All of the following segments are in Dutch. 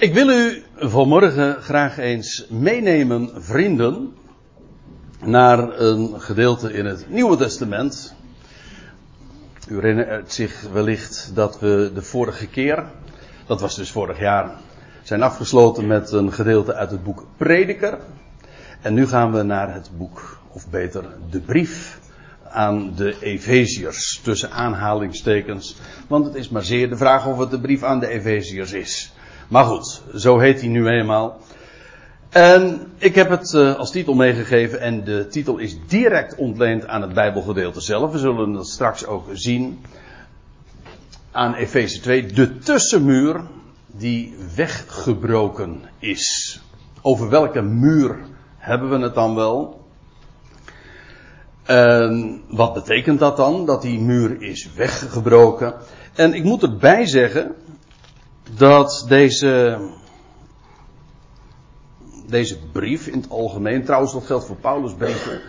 Ik wil u vanmorgen graag eens meenemen, vrienden, naar een gedeelte in het Nieuwe Testament. U herinnert zich wellicht dat we de vorige keer, dat was dus vorig jaar, zijn afgesloten met een gedeelte uit het boek Prediker. En nu gaan we naar het boek, of beter de brief aan de Efeziërs, tussen aanhalingstekens. Want het is maar zeer de vraag of het de brief aan de Efeziërs is. Maar goed, zo heet hij nu eenmaal. En ik heb het uh, als titel meegegeven en de titel is direct ontleend aan het Bijbelgedeelte zelf. We zullen dat straks ook zien aan Efeze 2. De tussenmuur die weggebroken is. Over welke muur hebben we het dan wel? En wat betekent dat dan? Dat die muur is weggebroken. En ik moet erbij zeggen dat deze, deze brief in het algemeen, trouwens dat geldt voor Paulus brieven,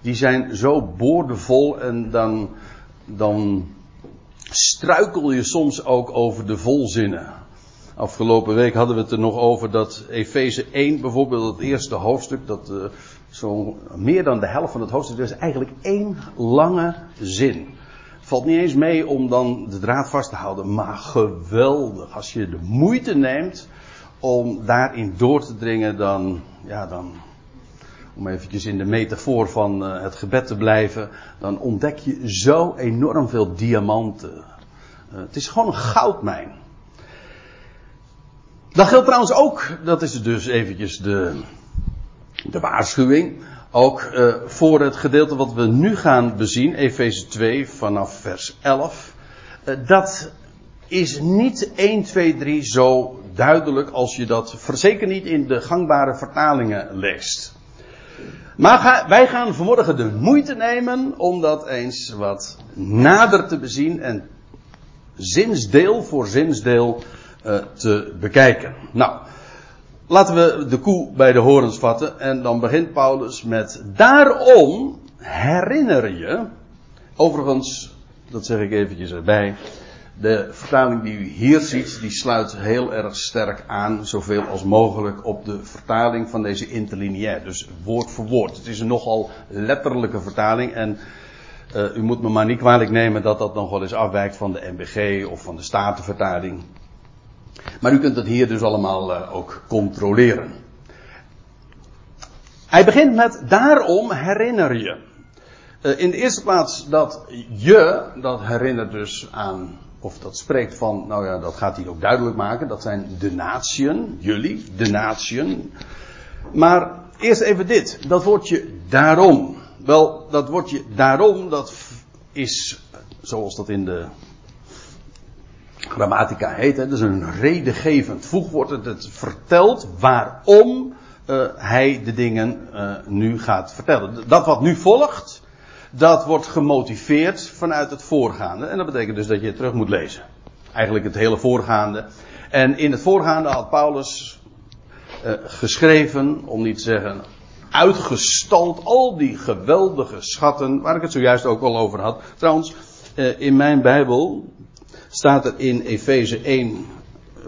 die zijn zo boordevol en dan, dan struikel je soms ook over de volzinnen. Afgelopen week hadden we het er nog over dat Efeze 1 bijvoorbeeld, het eerste hoofdstuk, dat uh, zo meer dan de helft van het hoofdstuk, dat is eigenlijk één lange zin. Valt niet eens mee om dan de draad vast te houden, maar geweldig. Als je de moeite neemt om daarin door te dringen, dan, ja, dan, om eventjes in de metafoor van uh, het gebed te blijven, dan ontdek je zo enorm veel diamanten. Uh, het is gewoon een goudmijn. Dat geldt trouwens ook, dat is dus eventjes de, de waarschuwing, ook uh, voor het gedeelte wat we nu gaan bezien, Efeze 2 vanaf vers 11. Uh, dat is niet 1, 2, 3 zo duidelijk als je dat zeker niet in de gangbare vertalingen leest. Maar wij gaan vanmorgen de moeite nemen om dat eens wat nader te bezien en zinsdeel voor zinsdeel uh, te bekijken. Nou, Laten we de koe bij de horens vatten. En dan begint Paulus met. Daarom herinner je. Overigens, dat zeg ik eventjes erbij. De vertaling die u hier ziet, die sluit heel erg sterk aan, zoveel als mogelijk, op de vertaling van deze interlineair. Dus woord voor woord. Het is een nogal letterlijke vertaling. En uh, u moet me maar niet kwalijk nemen dat dat nog wel eens afwijkt van de MBG of van de Statenvertaling. Maar u kunt het hier dus allemaal uh, ook controleren. Hij begint met daarom herinner je. Uh, in de eerste plaats dat je, dat herinnert dus aan, of dat spreekt van, nou ja, dat gaat hij ook duidelijk maken, dat zijn de natieën, jullie, de natieën. Maar eerst even dit, dat woordje daarom. Wel, dat woordje daarom, dat is, zoals dat in de grammatica heet. Hè? Is een redengevend voegwoord. Het, vertelt waarom uh, hij de dingen uh, nu gaat vertellen. Dat wat nu volgt, dat wordt gemotiveerd vanuit het voorgaande. En dat betekent dus dat je het terug moet lezen. Eigenlijk het hele voorgaande. En in het voorgaande had Paulus uh, geschreven, om niet te zeggen uitgestald, al die geweldige schatten, waar ik het zojuist ook al over had. Trouwens, in mijn Bijbel, staat er in Efeze 1,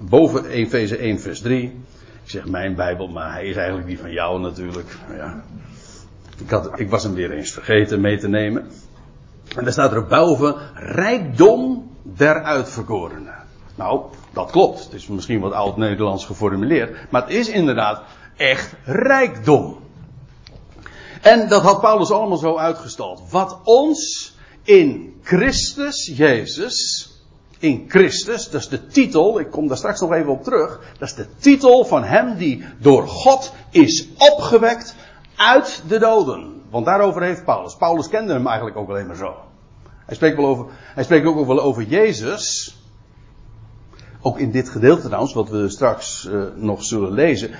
boven Efeze 1 vers 3. Ik zeg mijn Bijbel, maar hij is eigenlijk die van jou natuurlijk. Ja. Ik, had, ik was hem weer eens vergeten mee te nemen. En daar staat er boven rijkdom der uitverkorenen. Nou, dat klopt. Het is misschien wat oud-Nederlands geformuleerd. Maar het is inderdaad echt rijkdom. En dat had Paulus allemaal zo uitgestald. Wat ons in Christus Jezus in Christus, dat is de titel, ik kom daar straks nog even op terug, dat is de titel van hem die door God is opgewekt uit de doden. Want daarover heeft Paulus. Paulus kende hem eigenlijk ook alleen maar zo. Hij spreekt, wel over, hij spreekt ook wel over Jezus. Ook in dit gedeelte trouwens, wat we straks uh, nog zullen lezen.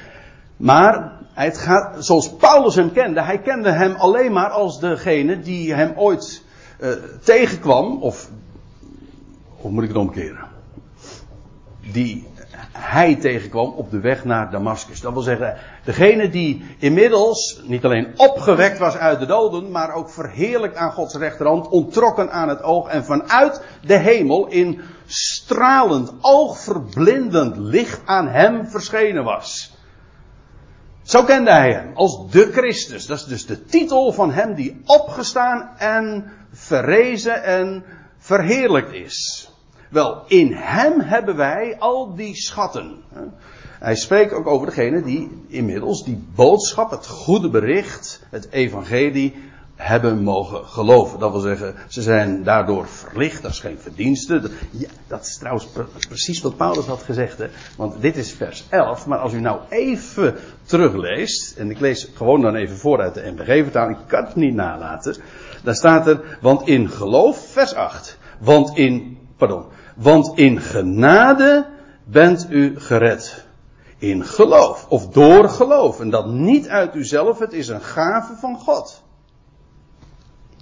Maar het gaat, zoals Paulus hem kende, hij kende hem alleen maar als degene die hem ooit uh, tegenkwam, of of moet ik het omkeren? Die, hij tegenkwam op de weg naar Damascus. Dat wil zeggen, degene die inmiddels niet alleen opgewekt was uit de doden, maar ook verheerlijkt aan Gods rechterhand, ontrokken aan het oog en vanuit de hemel in stralend, oogverblindend licht aan hem verschenen was. Zo kende hij hem als de Christus. Dat is dus de titel van hem die opgestaan en verrezen en verheerlijkt is. Wel, in hem hebben wij al die schatten. Hij spreekt ook over degene die inmiddels die boodschap, het goede bericht, het evangelie hebben mogen geloven. Dat wil zeggen, ze zijn daardoor verlicht, dat is geen verdienste. Ja, dat is trouwens precies wat Paulus had gezegd. Hè? Want dit is vers 11, maar als u nou even terugleest, en ik lees gewoon dan even voor uit de NBG-vertaling, ik kan het niet nalaten. Daar staat er, want in geloof, vers 8, want in, pardon, want in genade bent u gered. In geloof, of door geloof. En dat niet uit uzelf, het is een gave van God.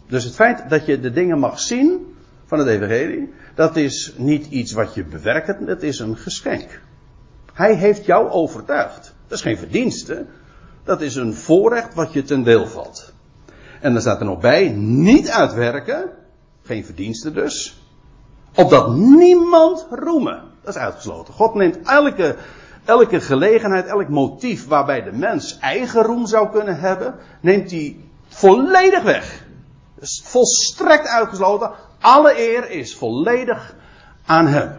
Dus het feit dat je de dingen mag zien van het Evangelie, dat is niet iets wat je bewerkt, het is een geschenk. Hij heeft jou overtuigd. Dat is geen verdienste, dat is een voorrecht wat je ten deel valt. En dan staat er nog bij, niet uitwerken, geen verdienste dus, opdat niemand roemen. Dat is uitgesloten. God neemt elke, elke gelegenheid, elk motief waarbij de mens eigen roem zou kunnen hebben, neemt hij volledig weg. Dus volstrekt uitgesloten. Alle eer is volledig aan Hem.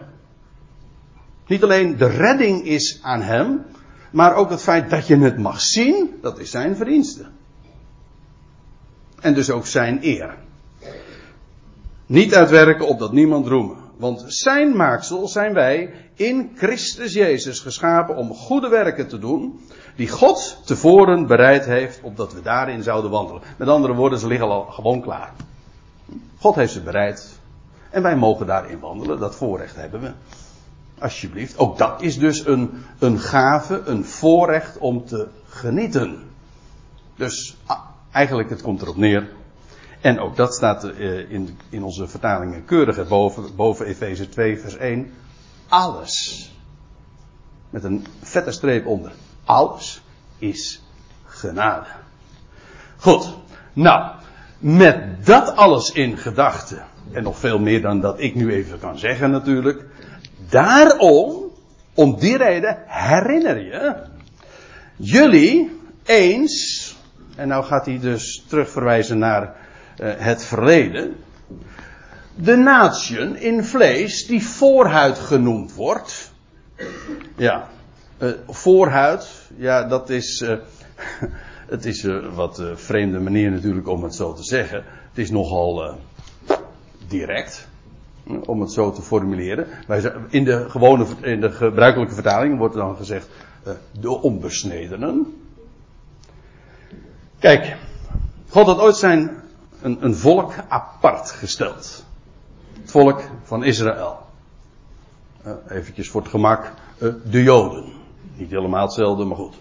Niet alleen de redding is aan Hem, maar ook het feit dat je het mag zien, dat is Zijn verdienste. En dus ook Zijn eer. Niet uitwerken opdat niemand roemen. Want Zijn maaksel zijn wij in Christus Jezus geschapen om goede werken te doen, die God tevoren bereid heeft, opdat we daarin zouden wandelen. Met andere woorden, ze liggen al gewoon klaar. God heeft ze bereid. En wij mogen daarin wandelen. Dat voorrecht hebben we. Alsjeblieft. Ook dat is dus een, een gave, een voorrecht om te genieten. Dus ah, eigenlijk, het komt erop neer. En ook dat staat uh, in, onze vertalingen keurig boven, boven Efeze 2, vers 1. Alles. Met een vette streep onder. Alles is genade. Goed. Nou, met dat alles in gedachten. En nog veel meer dan dat ik nu even kan zeggen natuurlijk. Daarom, om die reden, herinner je jullie eens. En nou gaat hij dus terugverwijzen naar het verleden. De nation in vlees die voorhuid genoemd wordt. Ja, uh, voorhuid, ja, dat is. Uh, het is een wat vreemde manier natuurlijk om het zo te zeggen. Het is nogal direct. Om het zo te formuleren. In, de gewone, in de gebruikelijke vertaling wordt dan gezegd. de onbesnedenen. Kijk, God had ooit zijn. Een, een volk apart gesteld. Het volk van Israël. Uh, eventjes voor het gemak. Uh, de Joden. Niet helemaal hetzelfde, maar goed.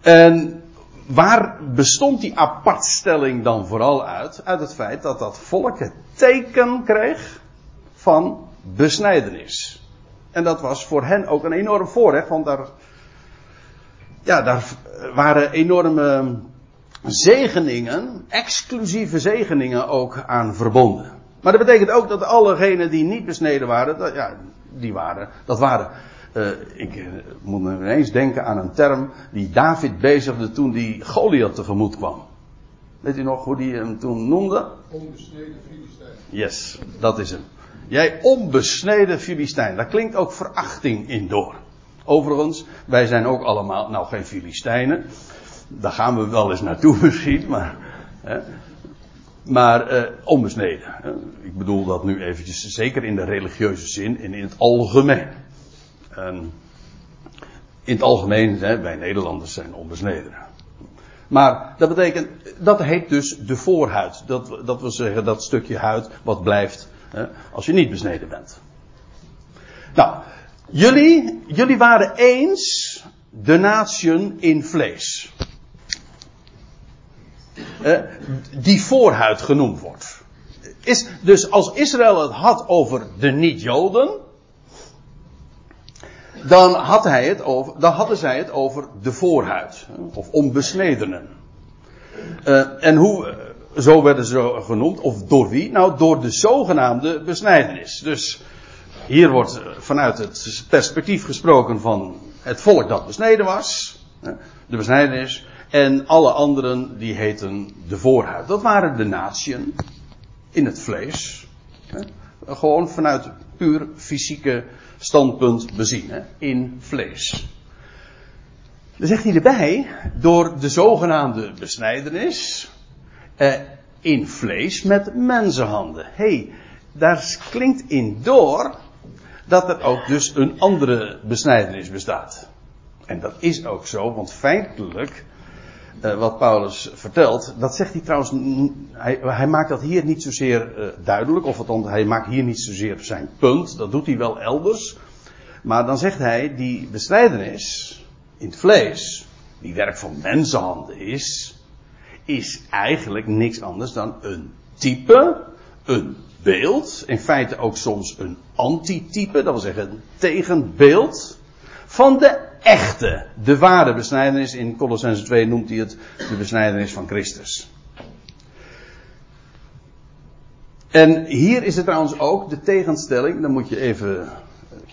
En waar bestond die apartstelling dan vooral uit? Uit het feit dat dat volk het teken kreeg van besnijdenis. En dat was voor hen ook een enorm voorrecht, want daar, ja, daar waren enorme zegeningen, exclusieve zegeningen ook aan verbonden. Maar dat betekent ook dat allegenen die niet besneden waren, dat, ja, die waren, dat waren uh, ik uh, moet me ineens denken aan een term die David bezigde toen die Goliath tegemoet kwam. Weet u nog hoe die hem toen noemde? Onbesneden Filistijn. Yes, dat is hem. Jij onbesneden Filistijn. Daar klinkt ook verachting in door. Overigens, wij zijn ook allemaal, nou geen Filistijnen. Daar gaan we wel eens naartoe misschien, maar. Hè, maar uh, onbesneden. Ik bedoel dat nu eventjes zeker in de religieuze zin en in het algemeen. En in het algemeen, hè, wij Nederlanders zijn onbesneden. Maar dat betekent, dat heet dus de voorhuid. Dat, dat wil zeggen dat stukje huid wat blijft hè, als je niet besneden bent. Nou, jullie, jullie waren eens de nation in vlees. Die voorhuid genoemd wordt. Is, dus als Israël het had over de niet-Joden, dan, had hij het over, dan hadden zij het over de voorhuid. Of onbesnedenen. Uh, en hoe, eh, zo werden ze genoemd, of door wie? Nou, door de zogenaamde besnijdenis. Dus hier wordt eh, vanuit het perspectief gesproken van het volk dat besneden was. De besnijdenis. En alle anderen die heten de voorhuid. Dat waren de natieën in het vlees. Gewoon vanuit puur fysieke standpunt bezien. In vlees. Dan zegt hij erbij, door de zogenaamde besnijdenis. Eh, in vlees met mensenhanden. Hé, hey, daar klinkt in door dat er ook dus een andere besnijdenis bestaat. En dat is ook zo, want feitelijk, uh, wat Paulus vertelt, dat zegt hij trouwens, hij, hij maakt dat hier niet zozeer uh, duidelijk, of althans, hij maakt hier niet zozeer zijn punt, dat doet hij wel elders. Maar dan zegt hij, die besnijdenis in het vlees, die werk van mensenhanden is, is eigenlijk niks anders dan een type, een beeld, in feite ook soms een antitype, dat wil zeggen een tegenbeeld van de echte, de ware besnijdenis. In Colossense 2 noemt hij het de besnijdenis van Christus. En hier is het trouwens ook de tegenstelling, dan moet je even,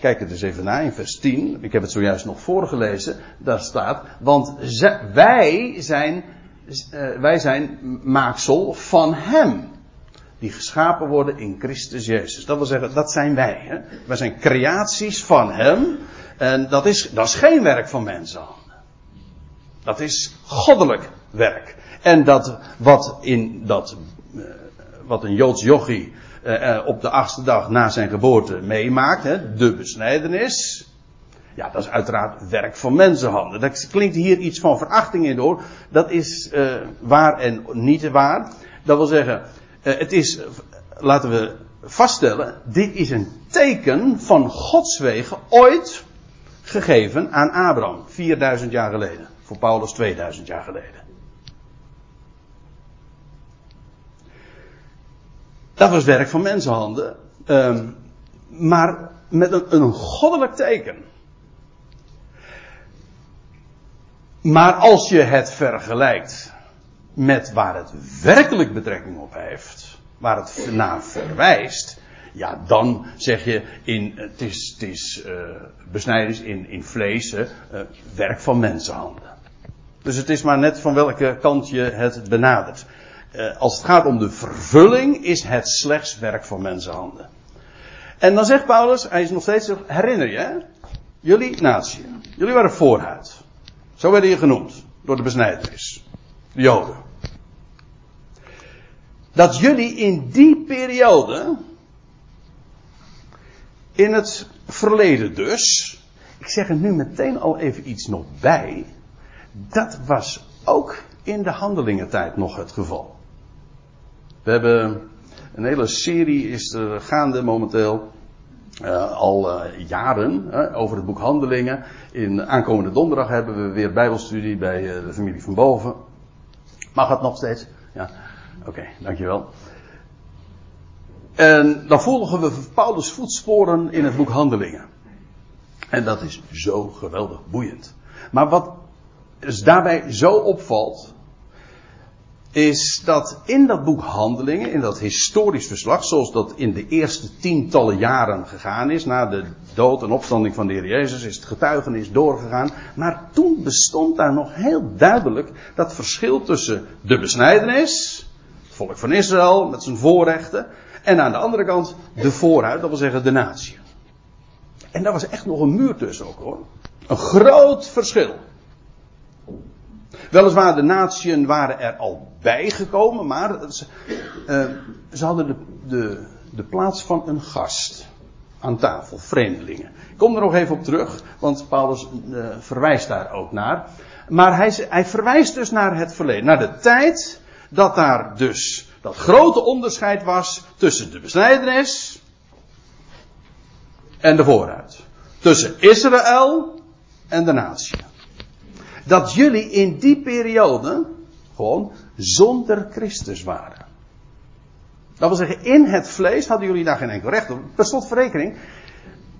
kijk het eens even na in vers 10. Ik heb het zojuist nog voorgelezen. Daar staat, want wij zijn, uh, wij zijn maaksel van Hem die geschapen worden in Christus Jezus. Dat wil zeggen, dat zijn wij. Hè? Wij zijn creaties van Hem. En dat is, dat is geen werk van mensenhanden. Dat is goddelijk werk. En dat wat in dat, uh, wat een Joods jochie uh, op de achtste dag na zijn geboorte meemaakt, de besnijdenis. Ja, dat is uiteraard werk van mensenhanden. Dat klinkt hier iets van verachting in door. Dat is waar en niet waar. Dat wil zeggen, het is, laten we vaststellen, dit is een teken van Gods wegen ooit gegeven aan Abraham, 4000 jaar geleden. Voor Paulus 2000 jaar geleden. Dat was werk van mensenhanden, um, maar met een goddelijk teken. Maar als je het vergelijkt met waar het werkelijk betrekking op heeft, waar het naar verwijst, ja, dan zeg je in, het is, het is uh, besnijdenis in, in vlees, uh, werk van mensenhanden. Dus het is maar net van welke kant je het benadert. Uh, als het gaat om de vervulling, is het slechts werk van mensenhanden. En dan zegt Paulus, hij is nog steeds, herinner je, hè? jullie natie, jullie waren voorhuid. Zo werden je genoemd door de besnijdenis. De Joden. Dat jullie in die periode, in het verleden dus, ik zeg er nu meteen al even iets nog bij, dat was ook in de handelingentijd nog het geval. We hebben een hele serie is gaande momenteel. Uh, al uh, jaren over het boek Handelingen. In aankomende donderdag hebben we weer Bijbelstudie bij de familie van boven. Mag het nog steeds? Ja, oké, dankjewel. En dan volgen we Paulus' voetsporen in het boek Handelingen. En dat is zo geweldig boeiend. Maar wat dus daarbij zo opvalt, is dat in dat boek Handelingen, in dat historisch verslag, zoals dat in de eerste tientallen jaren gegaan is, na de dood en opstanding van de Heer Jezus, is het getuigenis doorgegaan. Maar toen bestond daar nog heel duidelijk dat verschil tussen de besnijdenis, het volk van Israël met zijn voorrechten, en aan de andere kant de vooruit, dat wil zeggen de natie. En daar was echt nog een muur tussen ook hoor. Een groot verschil. Weliswaar, de natieën waren er al bijgekomen, maar ze, uh, ze hadden de, de, de, plaats van een gast aan tafel, vreemdelingen. Ik kom er nog even op terug, want Paulus uh, verwijst daar ook naar. Maar hij, hij verwijst dus naar het verleden, naar de tijd dat daar dus dat grote onderscheid was tussen de besnijdenis en de vooruit. Tussen Israël en de natie dat jullie in die periode gewoon zonder Christus waren. Dat wil zeggen, in het vlees hadden jullie daar geen enkel recht op. Per slotverrekening,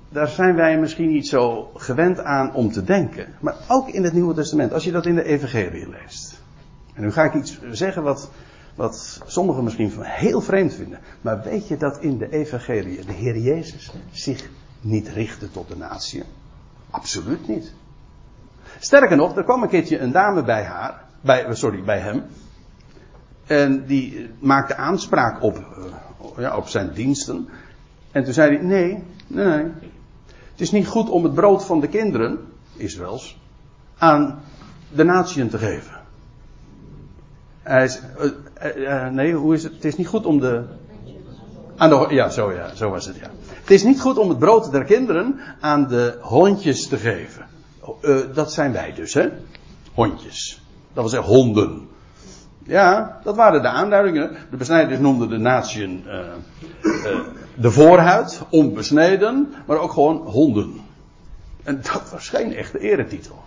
daar zijn wij misschien niet zo gewend aan om te denken. Maar ook in het Nieuwe Testament, als je dat in de Evangelie leest. En nu ga ik iets zeggen wat, wat sommigen misschien heel vreemd vinden. Maar weet je dat in de Evangelie de Heer Jezus zich niet richtte tot de natie? Absoluut niet. Sterker nog, er kwam een keertje een dame bij haar, bij, sorry, bij hem. En die maakte aanspraak op, uh, ja, op zijn diensten. En toen zei hij: Nee, nee, nee. Het is niet goed om het brood van de kinderen, Israëls, aan de natieën te geven. Hij is, uh, uh, nee, hoe is het? Het is niet goed om de. Aan de ja, zo, ja, zo was het, ja. Het is niet goed om het brood der kinderen aan de hondjes te geven. Dat zijn wij dus, hè? Hondjes. Dat wil zeggen honden. Ja, dat waren de aanduidingen. De besnijders noemden de uh, de voorhuid, onbesneden, maar ook gewoon honden. En dat was geen echte eretitel.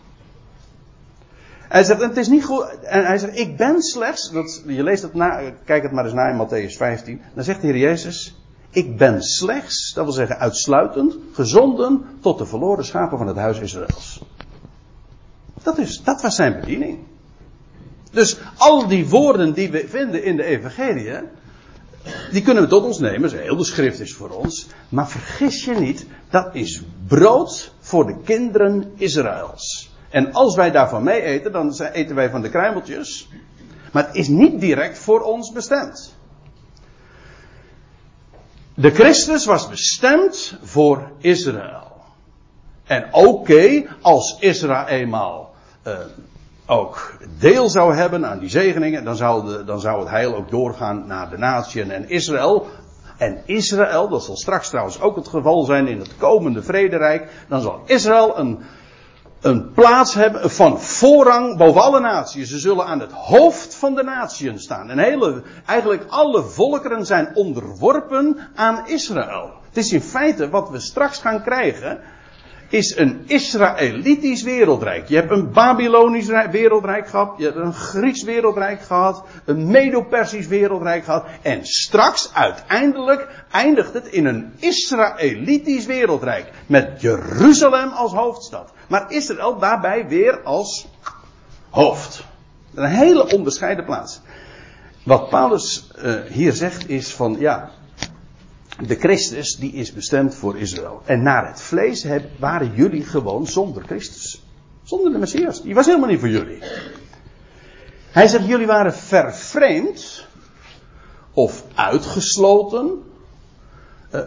Hij zegt, het is niet goed. En hij zegt, ik ben slechts. Dat, je leest het na, kijk het maar eens na in Matthäus 15. Dan zegt de Heer Jezus, ik ben slechts, dat wil zeggen uitsluitend, gezonden tot de verloren schapen van het huis Israëls. Dat, is, dat was zijn bediening. Dus al die woorden die we vinden in de Evangelie, die kunnen we tot ons nemen. Heel de schrift is voor ons. Maar vergis je niet, dat is brood voor de kinderen Israëls. En als wij daarvan mee eten, dan eten wij van de kruimeltjes. Maar het is niet direct voor ons bestemd. De Christus was bestemd voor Israël. En oké, als Israël eenmaal uh, ook deel zou hebben aan die zegeningen, dan zou, de, dan zou het heil ook doorgaan naar de natie en Israël. En Israël, dat zal straks trouwens ook het geval zijn in het komende vrederijk, dan zal Israël een, een plaats hebben van voorrang boven alle naties. Ze zullen aan het hoofd van de naties staan. En hele, eigenlijk alle volkeren zijn onderworpen aan Israël. Het is in feite wat we straks gaan krijgen is een Israëlitisch wereldrijk. Je hebt een Babylonisch wereldrijk gehad, je hebt een Grieks wereldrijk gehad, een Medo-Persisch wereldrijk gehad. En straks, uiteindelijk, eindigt het in een Israëlitisch wereldrijk. Met Jeruzalem als hoofdstad. Maar Israël daarbij weer als hoofd. Een hele onbescheiden plaats. Wat Paulus uh, hier zegt is van, ja, de Christus die is bestemd voor Israël. En naar het vlees waren jullie gewoon zonder Christus. Zonder de Messias. Die was helemaal niet voor jullie. Hij zegt jullie waren vervreemd of uitgesloten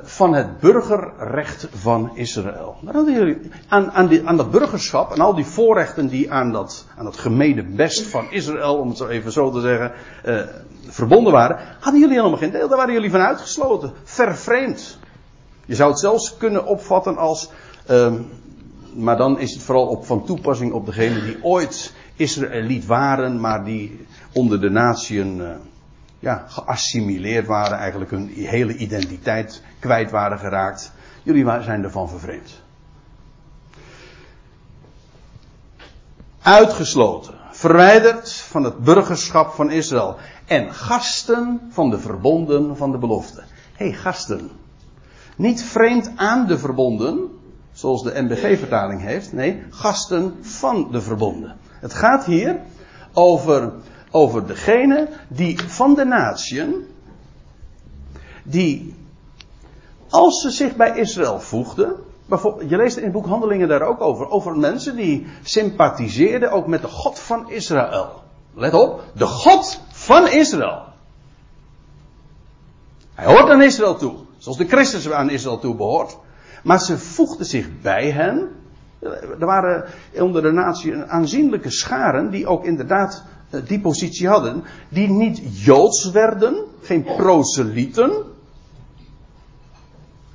van het burgerrecht van Israël. Aan, aan, die, aan dat burgerschap en al die voorrechten die aan dat, aan best van Israël, om het zo even zo te zeggen, uh, verbonden waren, hadden jullie helemaal geen deel. Daar waren jullie van uitgesloten. Vervreemd. Je zou het zelfs kunnen opvatten als, uh, maar dan is het vooral op, van toepassing op degenen die ooit Israëliet waren, maar die onder de natieën uh, ja, geassimileerd waren, eigenlijk hun hele identiteit kwijt waren geraakt. Jullie zijn ervan vervreemd. Uitgesloten, verwijderd van het burgerschap van Israël en gasten van de verbonden van de belofte. Hé, hey, gasten. Niet vreemd aan de verbonden, zoals de MBG-vertaling heeft. Nee, gasten van de verbonden. Het gaat hier over over degene die van de natieën, die als ze zich bij Israël voegden, je leest in het boek Handelingen daar ook over, over mensen die sympathiseerden ook met de God van Israël. Let op, de God van Israël. Hij hoort aan Israël toe, zoals de Christus aan Israël toe behoort. Maar ze voegden zich bij hen. Er waren onder de natie aanzienlijke scharen die ook inderdaad eh, die positie hadden, die niet joods werden, geen proselieten.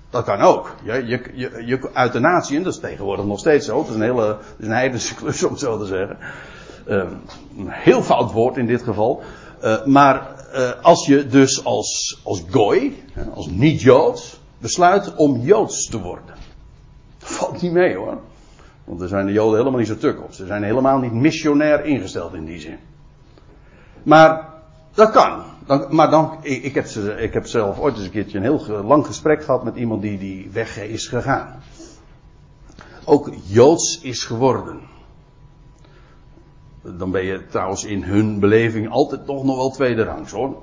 Dat kan ook. Je, je, je, je, uit de natie, dat is tegenwoordig nog steeds zo. Het is een hele is een heidense klus om het zo te zeggen. Uh, een heel fout woord in dit geval. Uh, maar uh, als je dus als, als gooi, als niet-joods, besluit om joods te worden. Valt niet mee hoor. Want er zijn de joden helemaal niet zo tuk op. Ze zijn helemaal niet missionair ingesteld in die zin. Maar dat kan. Dan, maar dan, ik, ik, heb, ik heb zelf ooit eens een keertje een heel lang gesprek gehad met iemand die die weg is gegaan. ook joods is geworden. Dan ben je trouwens in hun beleving altijd toch nog wel tweede rangs hoor.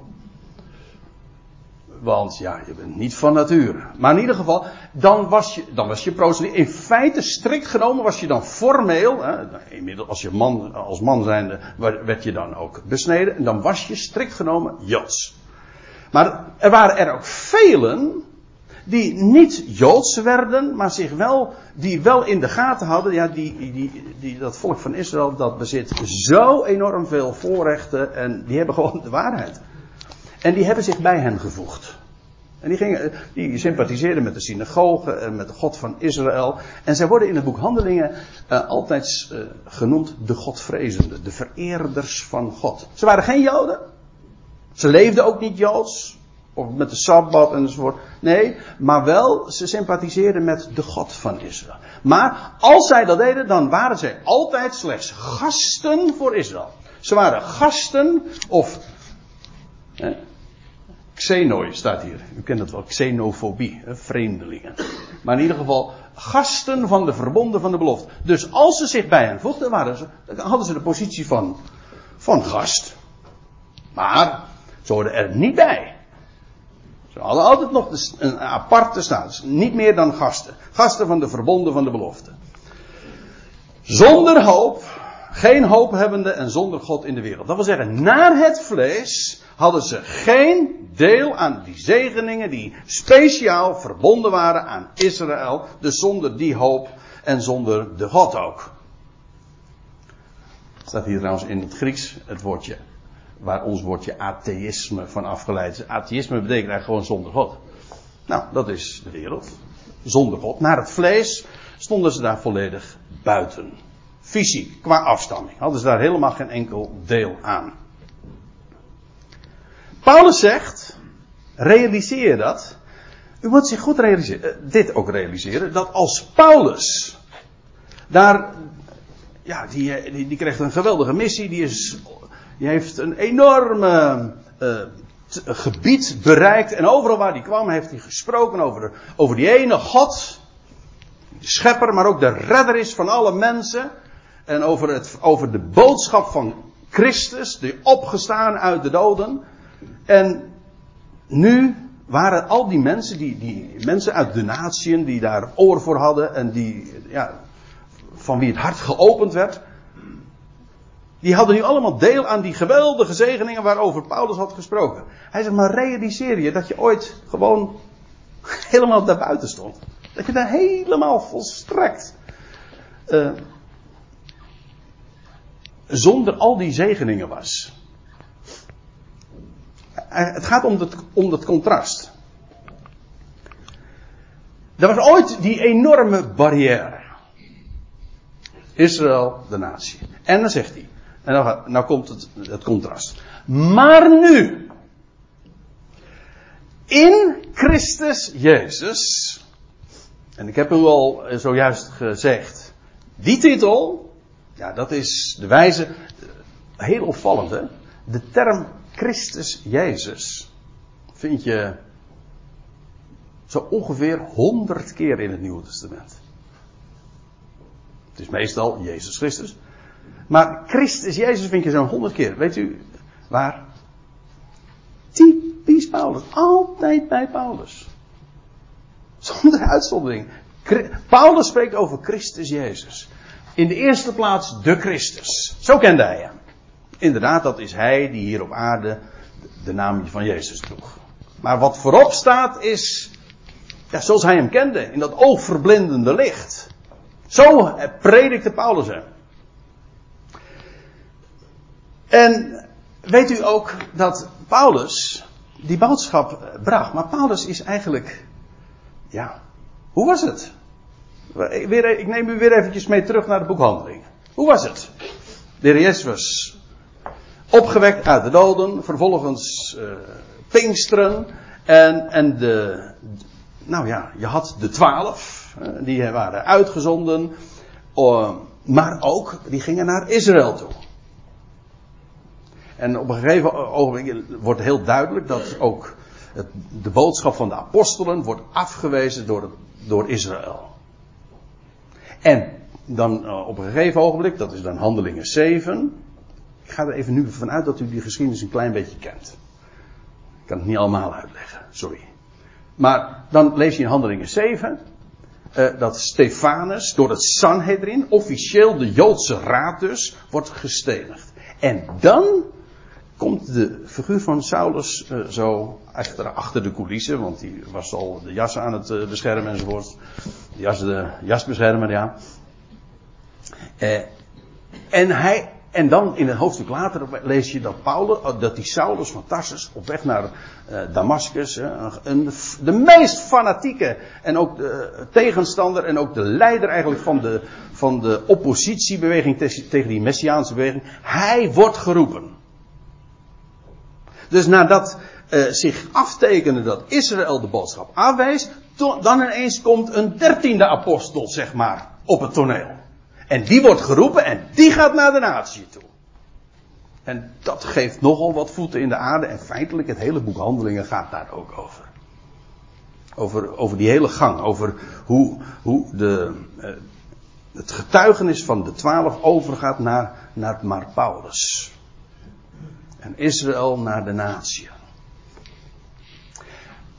Want ja, je bent niet van nature. Maar in ieder geval, dan was je, dan was je proselyt. In feite, strikt genomen, was je dan formeel. Hè, inmiddels, als je man, als man zijnde, werd je dan ook besneden. En dan was je strikt genomen Joods. Maar er waren er ook velen die niet Joods werden, maar zich wel, die wel in de gaten hadden, ja, die, die, die, dat volk van Israël, dat bezit zo enorm veel voorrechten en die hebben gewoon de waarheid. En die hebben zich bij hen gevoegd. En die, gingen, die sympathiseerden met de synagoge en met de God van Israël. En zij worden in het boek Handelingen uh, altijd uh, genoemd de Godvrezenden, de vereerders van God. Ze waren geen Joden. Ze leefden ook niet Joods. Of met de Sabbat enzovoort. Nee, maar wel, ze sympathiseerden met de God van Israël. Maar als zij dat deden, dan waren zij altijd slechts gasten voor Israël. Ze waren gasten of Xenoi staat hier. U kent het wel, xenofobie, hè, vreemdelingen. Maar in ieder geval, gasten van de verbonden van de belofte. Dus als ze zich bij hen voegden, waren ze, hadden ze de positie van, van gast. Maar, ze hoorden er niet bij. Ze hadden altijd nog een aparte status. Niet meer dan gasten. Gasten van de verbonden van de belofte. Zonder hoop, geen hoop hebbende en zonder God in de wereld. Dat wil zeggen, naar het vlees hadden ze geen deel aan die zegeningen die speciaal verbonden waren aan Israël. Dus zonder die hoop en zonder de God ook. Staat hier trouwens in het Grieks het woordje, waar ons woordje atheïsme van afgeleid is. Atheïsme betekent eigenlijk gewoon zonder God. Nou, dat is de wereld. Zonder God. Naar het vlees stonden ze daar volledig buiten. Fysiek, qua afstamming. Hadden ze daar helemaal geen enkel deel aan. Paulus zegt, realiseer dat. U moet zich goed realiseren, eh, dit ook realiseren, dat als Paulus daar, ja, die, eh, die, krijgt een geweldige missie, die, is, heeft een enorme uh, gebied bereikt en overal waar hij kwam heeft hij gesproken over, over die ene God, de schepper, maar ook de redder is van alle mensen en over, het, over de boodschap van Christus, die opgestaan uit de doden. En nu waren al die mensen, die, die mensen uit de natieën die daar oor voor hadden en die, ja, van wie het hart geopend werd, die hadden nu allemaal deel aan die geweldige zegeningen waarover Paulus had gesproken. Hij zegt maar realiseer je dat je ooit gewoon helemaal daarbuiten stond. Dat je daar helemaal volstrekt uh, zonder al die zegeningen was. Eh, het gaat om het, om contrast. Er was ooit die enorme barrière. Israël, de natie. En dan zegt hij. En dan nou komt het, het contrast. Maar nu. In Christus Jezus. En ik heb u al zojuist gezegd. Die titel. Ja, dat is de wijze. Heel opvallend, hè? De term Christus Jezus vind je zo ongeveer honderd keer in het Nieuwe Testament. Het is meestal Jezus Christus. Maar Christus Jezus vind je zo'n honderd keer. Weet u waar? Typisch Paulus. Altijd bij Paulus. Zonder uitzondering. Paulus spreekt over Christus Jezus. In de eerste plaats de Christus. Zo kende hij hem. Inderdaad, dat is hij die hier op aarde de naam van Jezus droeg. Maar wat voorop staat is, ja, zoals hij hem kende, in dat oogverblindende licht. Zo predikte Paulus hem. En weet u ook dat Paulus die boodschap bracht. Maar Paulus is eigenlijk, ja, hoe was het? Weer, ik neem u weer eventjes mee terug naar de boekhandeling. Hoe was het? De Jezus was Opgewekt uit de doden, vervolgens uh, Pinksteren. En, en de, nou ja, je had de twaalf, uh, die waren uitgezonden. Uh, maar ook, die gingen naar Israël toe. En op een gegeven ogenblik wordt heel duidelijk dat ook het, de boodschap van de apostelen wordt afgewezen door, door Israël. En dan op een gegeven ogenblik, dat is dan handelingen 7. Ik ga er even nu vanuit dat u die geschiedenis een klein beetje kent. Ik kan het niet allemaal uitleggen, sorry. Maar dan lees je in handelingen 7 uh, dat Stefanus door het Sanhedrin, officieel de Joodse raad dus, wordt gestenigd. En dan komt de figuur van Saulus uh, zo achter, achter de coulissen, want die was al de jas aan het uh, beschermen enzovoort. De jas, de jasbeschermer, ja. Uh, en hij, en dan in een hoofdstuk later lees je dat Paulus, dat die Saulus van Tarsus op weg naar uh, Damascus, een, de meest fanatieke en ook de tegenstander en ook de leider eigenlijk van de, van de oppositiebeweging tegen die Messiaanse beweging, hij wordt geroepen. Dus nadat uh, zich aftekende dat Israël de boodschap afwees, dan ineens komt een dertiende apostel, zeg maar, op het toneel. En die wordt geroepen en die gaat naar de natie toe. En dat geeft nogal wat voeten in de aarde en feitelijk het hele boek Handelingen gaat daar ook over. Over, over die hele gang, over hoe, hoe de, uh, het getuigenis van de twaalf overgaat naar, naar Paulus en Israël naar de natie.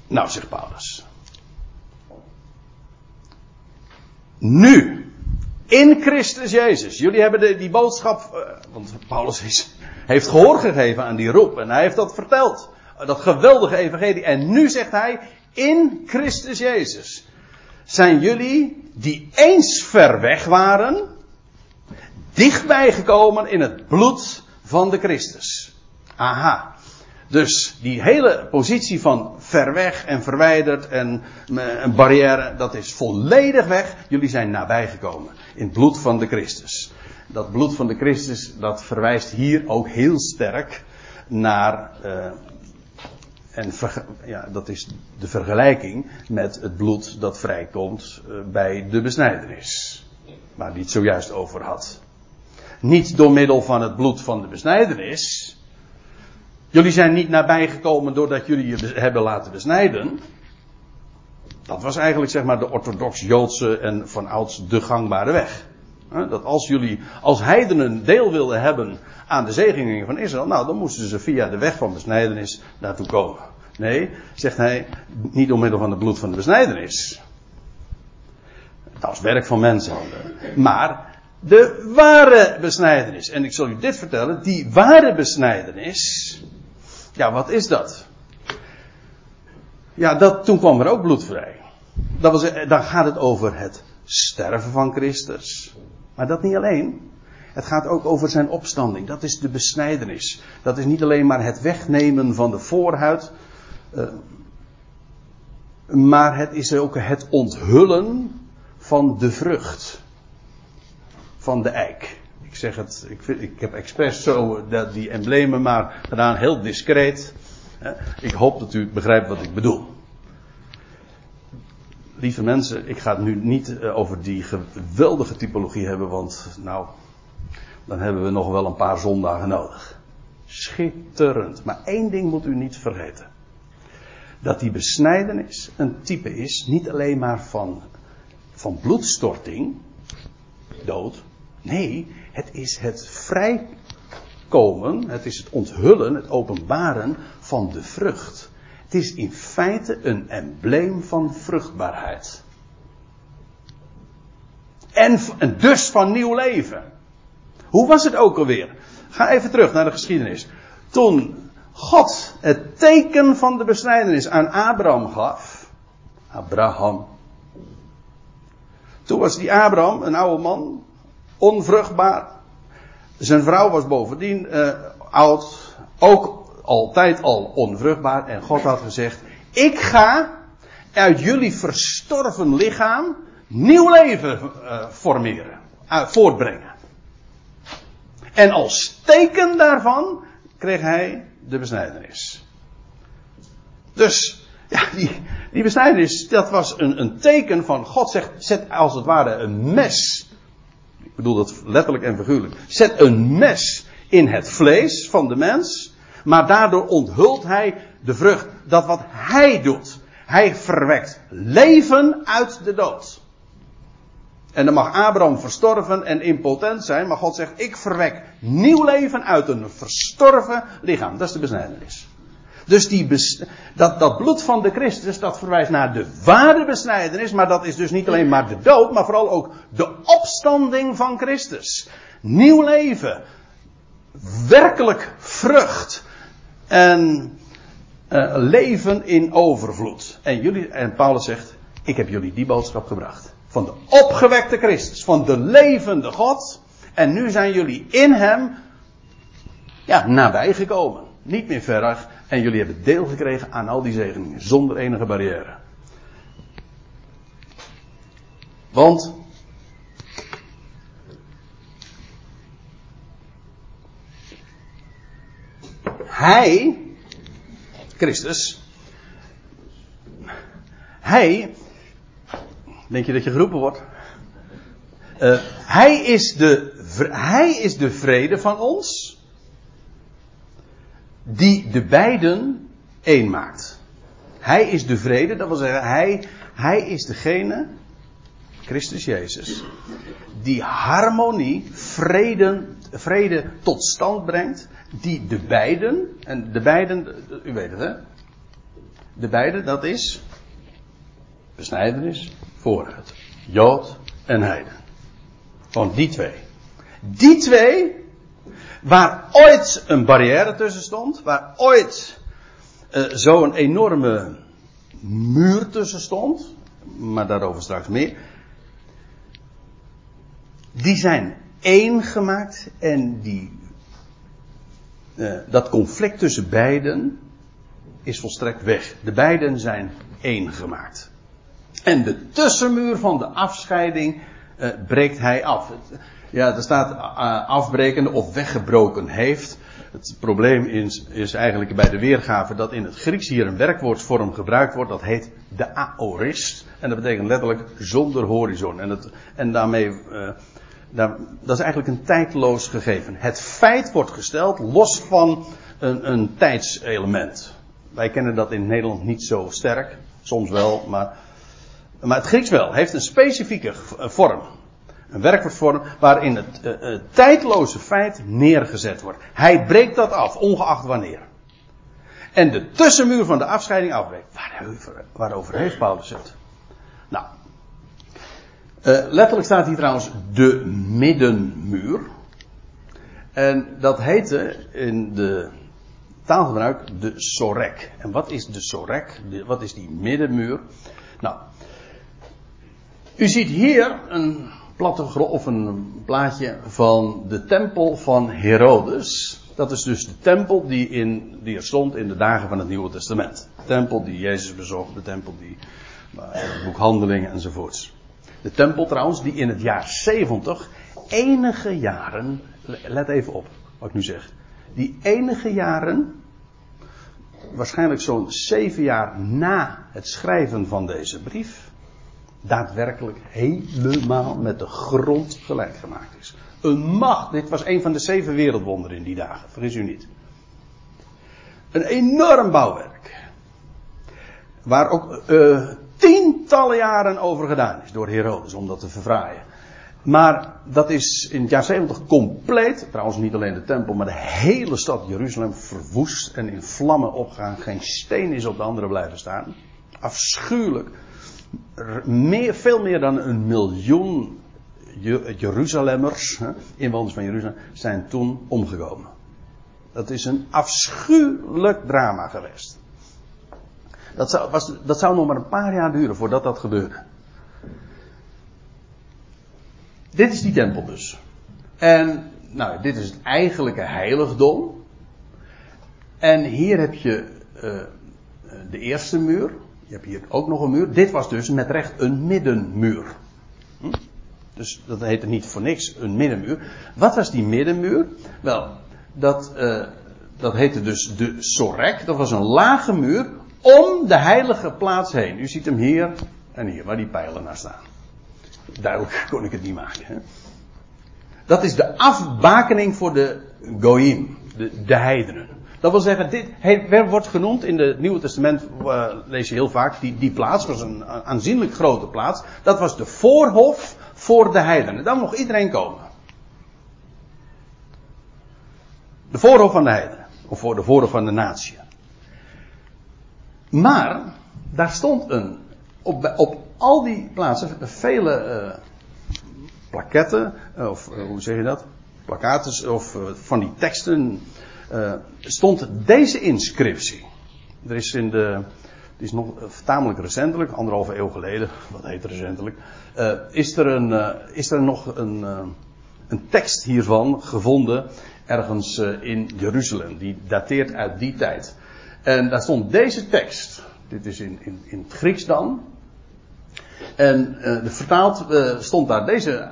Nou, zegt Paulus. Nu, in Christus Jezus. Jullie hebben de, die boodschap, uh, want Paulus is, heeft gehoor gegeven aan die roep en hij heeft dat verteld. Dat geweldige evangelie. En nu zegt hij, in Christus Jezus zijn jullie die eens ver weg waren, dichtbij gekomen in het bloed van de Christus. Aha. Dus die hele positie van ver weg en verwijderd en een barrière, dat is volledig weg. Jullie zijn nabijgekomen in het bloed van de Christus. Dat bloed van de Christus, dat verwijst hier ook heel sterk naar, uh, en ja, dat is de vergelijking met het bloed dat vrijkomt uh, bij de besnijdenis. Waar die het zojuist over had. Niet door middel van het bloed van de besnijdenis, Jullie zijn niet nabijgekomen doordat jullie je hebben laten besnijden. Dat was eigenlijk zeg maar de orthodox-Joodse en van ouds de gangbare weg. Dat als jullie als heidenen deel wilden hebben aan de zegeningen van Israël, nou dan moesten ze via de weg van besnijdenis daartoe komen. Nee, zegt hij, niet door middel van het bloed van de besnijdenis. Dat is werk van mensen. Maar de ware besnijdenis. En ik zal u dit vertellen, die ware besnijdenis, ja, wat is dat? Ja, dat, toen kwam er ook bloed vrij. Dat was, dan gaat het over het sterven van Christus. Maar dat niet alleen. Het gaat ook over zijn opstanding. Dat is de besnijdenis. Dat is niet alleen maar het wegnemen van de voorhuid. Uh, maar het is ook het onthullen van de vrucht. Van de eik zeg het, ik, vind, ik heb expres zo dat die emblemen maar gedaan, heel discreet. Ik hoop dat u begrijpt wat ik bedoel. Lieve mensen, ik ga het nu niet eh, over die geweldige typologie hebben, want nou, dan hebben we nog wel een paar zondagen nodig. Schitterend. Maar één ding moet u niet vergeten. Dat die besnijdenis een type is, niet alleen maar van, van bloedstorting, dood. Nee, het is het vrijkomen, het is het onthullen, het openbaren van de vrucht. Het is in feite een embleem van vruchtbaarheid. En, dus van nieuw leven. Hoe was het ook alweer? Ga even terug naar de geschiedenis. Toen God het teken van de besnijdenis aan Abraham gaf. Abraham. Toen was die Abraham, een oude man, onvruchtbaar. Zijn vrouw was bovendien uh, oud, ook altijd al onvruchtbaar. En God had gezegd: Ik ga uit jullie verstorven lichaam nieuw leven uh, formeren, uh, voortbrengen. En als teken daarvan kreeg hij de besnijdenis. Dus, ja, die, die besnijdenis, dat was een, een teken van God zegt, zet als het ware een mes ik bedoel dat letterlijk en figuurlijk. Zet een mes in het vlees van de mens. Maar daardoor onthult hij de vrucht. Dat wat hij doet. Hij verwekt leven uit de dood. En dan mag Abraham verstorven en impotent zijn, maar God zegt, ik verwek nieuw leven uit een verstorven lichaam. Dat is de besnijdenis. Dus die dat, dat bloed van de Christus, dat verwijst naar de ware besnijdenis, maar dat is dus niet alleen maar de dood, maar vooral ook de opstanding van Christus. Nieuw leven. Werkelijk vrucht. En uh, leven in overvloed. En, jullie, en Paulus zegt, ik heb jullie die boodschap gebracht. Van de opgewekte Christus, van de levende God. En nu zijn jullie in hem, ja, nabijgekomen. Niet meer ver weg. En jullie hebben deel gekregen aan al die zegeningen, zonder enige barrière. Want Hij, Christus, Hij, denk je dat je geroepen wordt? Uh, hij, is de, hij is de vrede van ons, die de beiden één maakt. Hij is de vrede, dat wil zeggen, hij, hij is degene, Christus Jezus, die harmonie, vrede, vrede tot stand brengt die de beiden, en de beiden, u weet het hè, de beiden, dat is besnijdenis, vooruit, Jood en Heiden. Van die twee. Die twee, waar ooit een barrière tussen stond, waar ooit uh, zo'n enorme muur tussen stond, maar daarover straks meer, die zijn één gemaakt en die uh, dat conflict tussen beiden is volstrekt weg. De beiden zijn één gemaakt. En de tussenmuur van de afscheiding uh, breekt hij af. Ja, er staat uh, afbrekende of weggebroken heeft. Het probleem is, is, eigenlijk bij de weergave dat in het Grieks hier een werkwoordsvorm gebruikt wordt. Dat heet de aorist. En dat betekent letterlijk zonder horizon. En, het, en daarmee uh, dat is eigenlijk een tijdloos gegeven. Het feit wordt gesteld los van een, een tijdselement. Wij kennen dat in Nederland niet zo sterk. Soms wel, maar, maar het Grieks wel. Heeft een specifieke vorm. Een werkwoordvorm waarin het uh, tijdloze feit neergezet wordt. Hij breekt dat af, ongeacht wanneer. En de tussenmuur van de afscheiding afbreekt. Waarover, waarover heeft Paulus het? Nou, uh, letterlijk staat hier trouwens de middenmuur. En dat heette in de taalgebruik de sorek. En wat is de sorek? Wat is die middenmuur? Nou, u ziet hier een platte of een plaatje van de tempel van Herodes. Dat is dus de tempel die, in, die er stond in de dagen van het Nieuwe Testament. De tempel die Jezus bezocht, de tempel die, het boek Handelingen enzovoorts. De tempel trouwens, die in het jaar 70 enige jaren, let even op wat ik nu zeg, die enige jaren, waarschijnlijk zo'n zeven jaar na het schrijven van deze brief, daadwerkelijk helemaal met de grond gelijk gemaakt is. Een macht, dit was een van de zeven wereldwonderen in die dagen, vergis u niet. Een enorm bouwwerk. Waar ook uh, tientallen jaren over gedaan is door Herodes om dat te verfraaien. Maar dat is in het jaar 70 compleet, trouwens niet alleen de tempel, maar de hele stad Jeruzalem verwoest en in vlammen opgegaan. Geen steen is op de andere blijven staan. Afschuwelijk. Veel meer dan een miljoen Jeruzalemmers, inwoners van Jeruzalem, zijn toen omgekomen. Dat is een afschuwelijk drama geweest. Dat zou, was, dat zou nog maar een paar jaar duren voordat dat gebeurde. Dit is die tempel dus. En nou, dit is het eigenlijke heiligdom. En hier heb je uh, de eerste muur. Je hebt hier ook nog een muur. Dit was dus met recht een middenmuur. Hm? Dus dat heette niet voor niks een middenmuur. Wat was die middenmuur? Wel, dat, uh, dat heette dus de Sorek. Dat was een lage muur om de heilige plaats heen. U ziet hem hier en hier, waar die pijlen naar staan. Duidelijk kon ik het niet maken. Hè? Dat is de afbakening voor de Goïm, de, de heidenen. Dat wil zeggen, dit wordt genoemd in het Nieuwe Testament, uh, lees je heel vaak, die, die plaats was een aanzienlijk grote plaats. Dat was de voorhof voor de heidenen. Dan mocht iedereen komen. De voorhoofd van de heidenen. Of voor de voorhoofd van de natie. Maar, daar stond een, op, op al die plaatsen, vele uh, plaketten, of uh, hoe zeg je dat? Plakates of van die teksten, stond deze inscriptie. Er is in de, het is nog tamelijk recentelijk, anderhalve eeuw geleden, wat heet recentelijk, is, er een, is er nog een, een tekst hiervan gevonden ergens in Jeruzalem. Die dateert uit die tijd. En daar stond deze tekst. Dit is in, in, in het Grieks dan. En de vertaald stond daar deze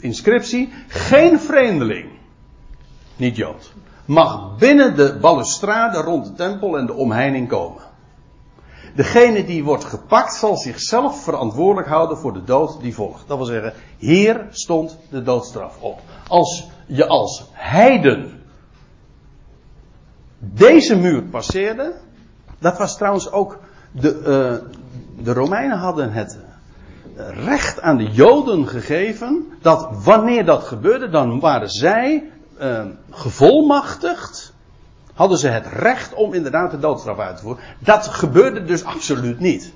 inscriptie. Geen vreemdeling, niet Jood, mag binnen de balustrade rond de tempel en de omheining komen. Degene die wordt gepakt zal zichzelf verantwoordelijk houden voor de dood die volgt. Dat wil zeggen, hier stond de doodstraf op. Als je als heiden deze muur passeerde, dat was trouwens ook de, uh, de Romeinen hadden het recht aan de Joden gegeven dat wanneer dat gebeurde, dan waren zij uh, gevolmachtigd. Hadden ze het recht om inderdaad de doodstraf uit te voeren. Dat gebeurde dus absoluut niet.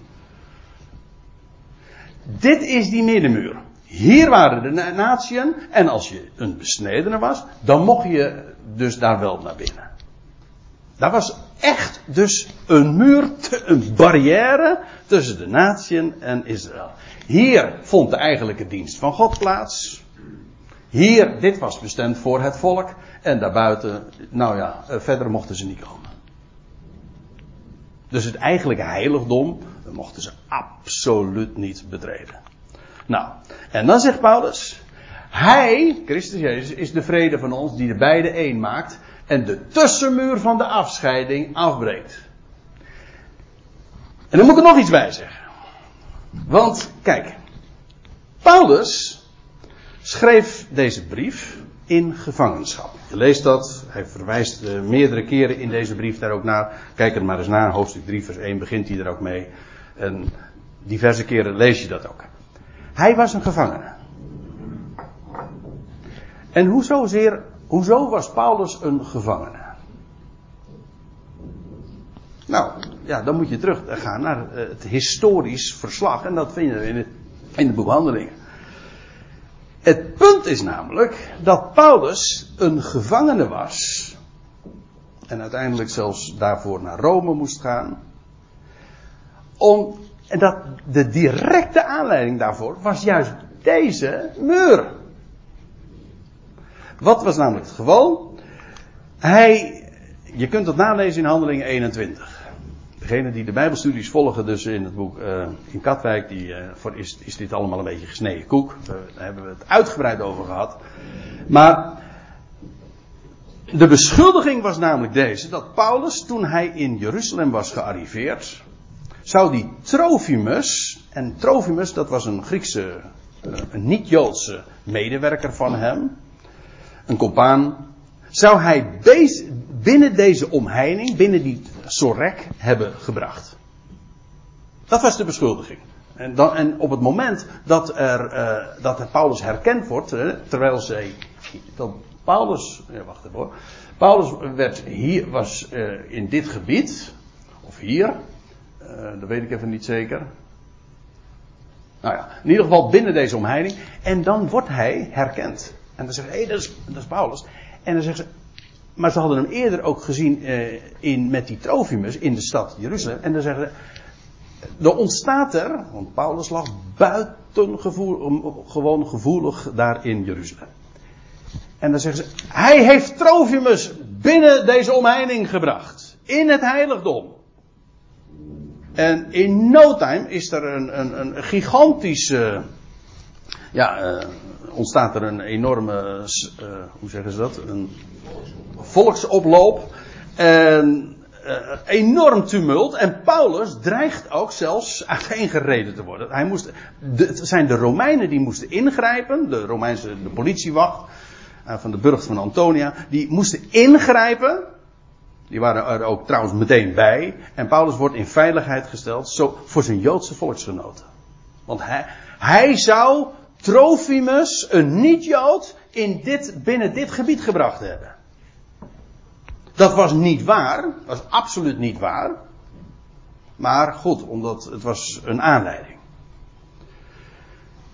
Dit is die middenmuur. Hier waren de natieën. En als je een besnedene was, dan mocht je dus daar wel naar binnen. Daar was echt dus een muur, een barrière tussen de natieën en Israël. Hier vond de eigenlijke dienst van God plaats. Hier, dit was bestemd voor het volk. En daarbuiten, nou ja, eh, verder mochten ze niet komen. Dus het eigenlijke heiligdom mochten ze absoluut niet betreden. Nou, en dan zegt Paulus, Hij, Christus Jezus, is de vrede van ons die de beide één maakt en de tussenmuur van de afscheiding afbreekt. En dan moet ik er nog iets bij zeggen. Want, kijk, Paulus schreef deze brief in gevangenschap. Je leest dat, hij verwijst uh, meerdere keren in deze brief daar ook naar. Kijk er maar eens naar, hoofdstuk 3 vers 1 begint hij er ook mee. En diverse keren lees je dat ook. Hij was een gevangene. En hoezo zeer Hoezo was Paulus een gevangene? Nou, ja, dan moet je terug gaan naar eh, het historisch verslag. En dat vinden we in, in de boekhandelingen. Het punt is namelijk dat Paulus een gevangene was. En uiteindelijk zelfs daarvoor naar Rome moest gaan. Om, en dat de directe aanleiding daarvoor was juist deze muur. Wat was namelijk het geval? Hij, je kunt het nalezen in Handelingen 21. Degene die de Bijbelstudies volgen, dus in het boek uh, in Katwijk, die, uh, voor is, is dit allemaal een beetje gesneden koek. Daar hebben we het uitgebreid over gehad. Maar de beschuldiging was namelijk deze: dat Paulus, toen hij in Jeruzalem was gearriveerd, zou die Trofimus, en Trofimus dat was een Griekse, uh, een niet-Joodse medewerker van hem een compaan, zou hij binnen deze omheining, binnen die sorek, hebben gebracht. Dat was de beschuldiging. En, dan, en op het moment dat, er, uh, dat Paulus herkend wordt, terwijl zij, dat Paulus, ja, wacht even hoor. Paulus werd hier, was uh, in dit gebied, of hier, dat weet ik even niet zeker. Nou ja, in ieder geval binnen deze omheining. En dan wordt hij herkend. En dan zeggen ze, hé, hey, dat, is, dat is Paulus. En dan zeggen ze, maar ze hadden hem eerder ook gezien eh, in, met die Trofimus in de stad Jeruzalem. En dan zeggen ze, er ontstaat er, want Paulus lag buitengewoon gevoelig daar in Jeruzalem. En dan zeggen ze, hij heeft Trofimus binnen deze omheining gebracht. In het heiligdom. En in no time is er een, een, een gigantische, ja, uh, ontstaat er een enorme, uh, hoe zeggen ze dat? Een volksoploop. En uh, enorm tumult. En Paulus dreigt ook zelfs uiteengereden te worden. Hij moest, de, het zijn de Romeinen die moesten ingrijpen. De Romeinse de politiewacht van de burcht van Antonia. Die moesten ingrijpen. Die waren er ook trouwens meteen bij. En Paulus wordt in veiligheid gesteld zo, voor zijn Joodse volksgenoten. Want hij, hij zou Trofimus, een niet-Jood, in dit, binnen dit gebied gebracht hebben. Dat was niet waar, was absoluut niet waar. Maar goed, omdat het was een aanleiding.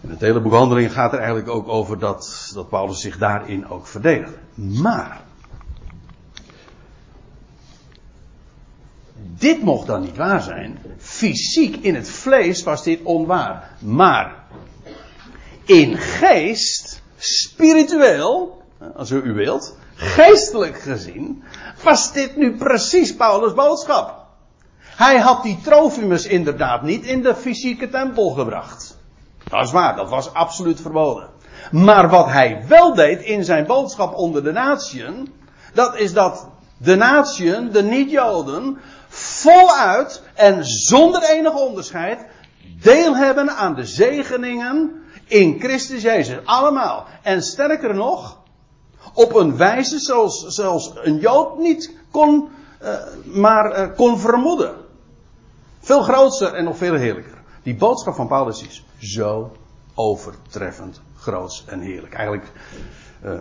En het hele boek Handelingen gaat er eigenlijk ook over dat, dat Paulus zich daarin ook verdedigde. Maar, dit mocht dan niet waar zijn. Fysiek in het vlees was dit onwaar. Maar, in geest, spiritueel, als u wilt, geestelijk gezien, was dit nu precies Paulus' boodschap. Hij had die Trofimus inderdaad niet in de fysieke tempel gebracht. Dat is waar, dat was absoluut verboden. Maar wat hij wel deed in zijn boodschap onder de natieën, dat is dat de natieën, de niet-Joden, voluit en zonder enig onderscheid deel hebben aan de zegeningen in Christus Jezus. Allemaal. En sterker nog, op een wijze zoals, een Jood niet kon, uh, maar uh, kon vermoeden. Veel groter en nog veel heerlijker. Die boodschap van Paulus is zo overtreffend groots en heerlijk. Eigenlijk, uh,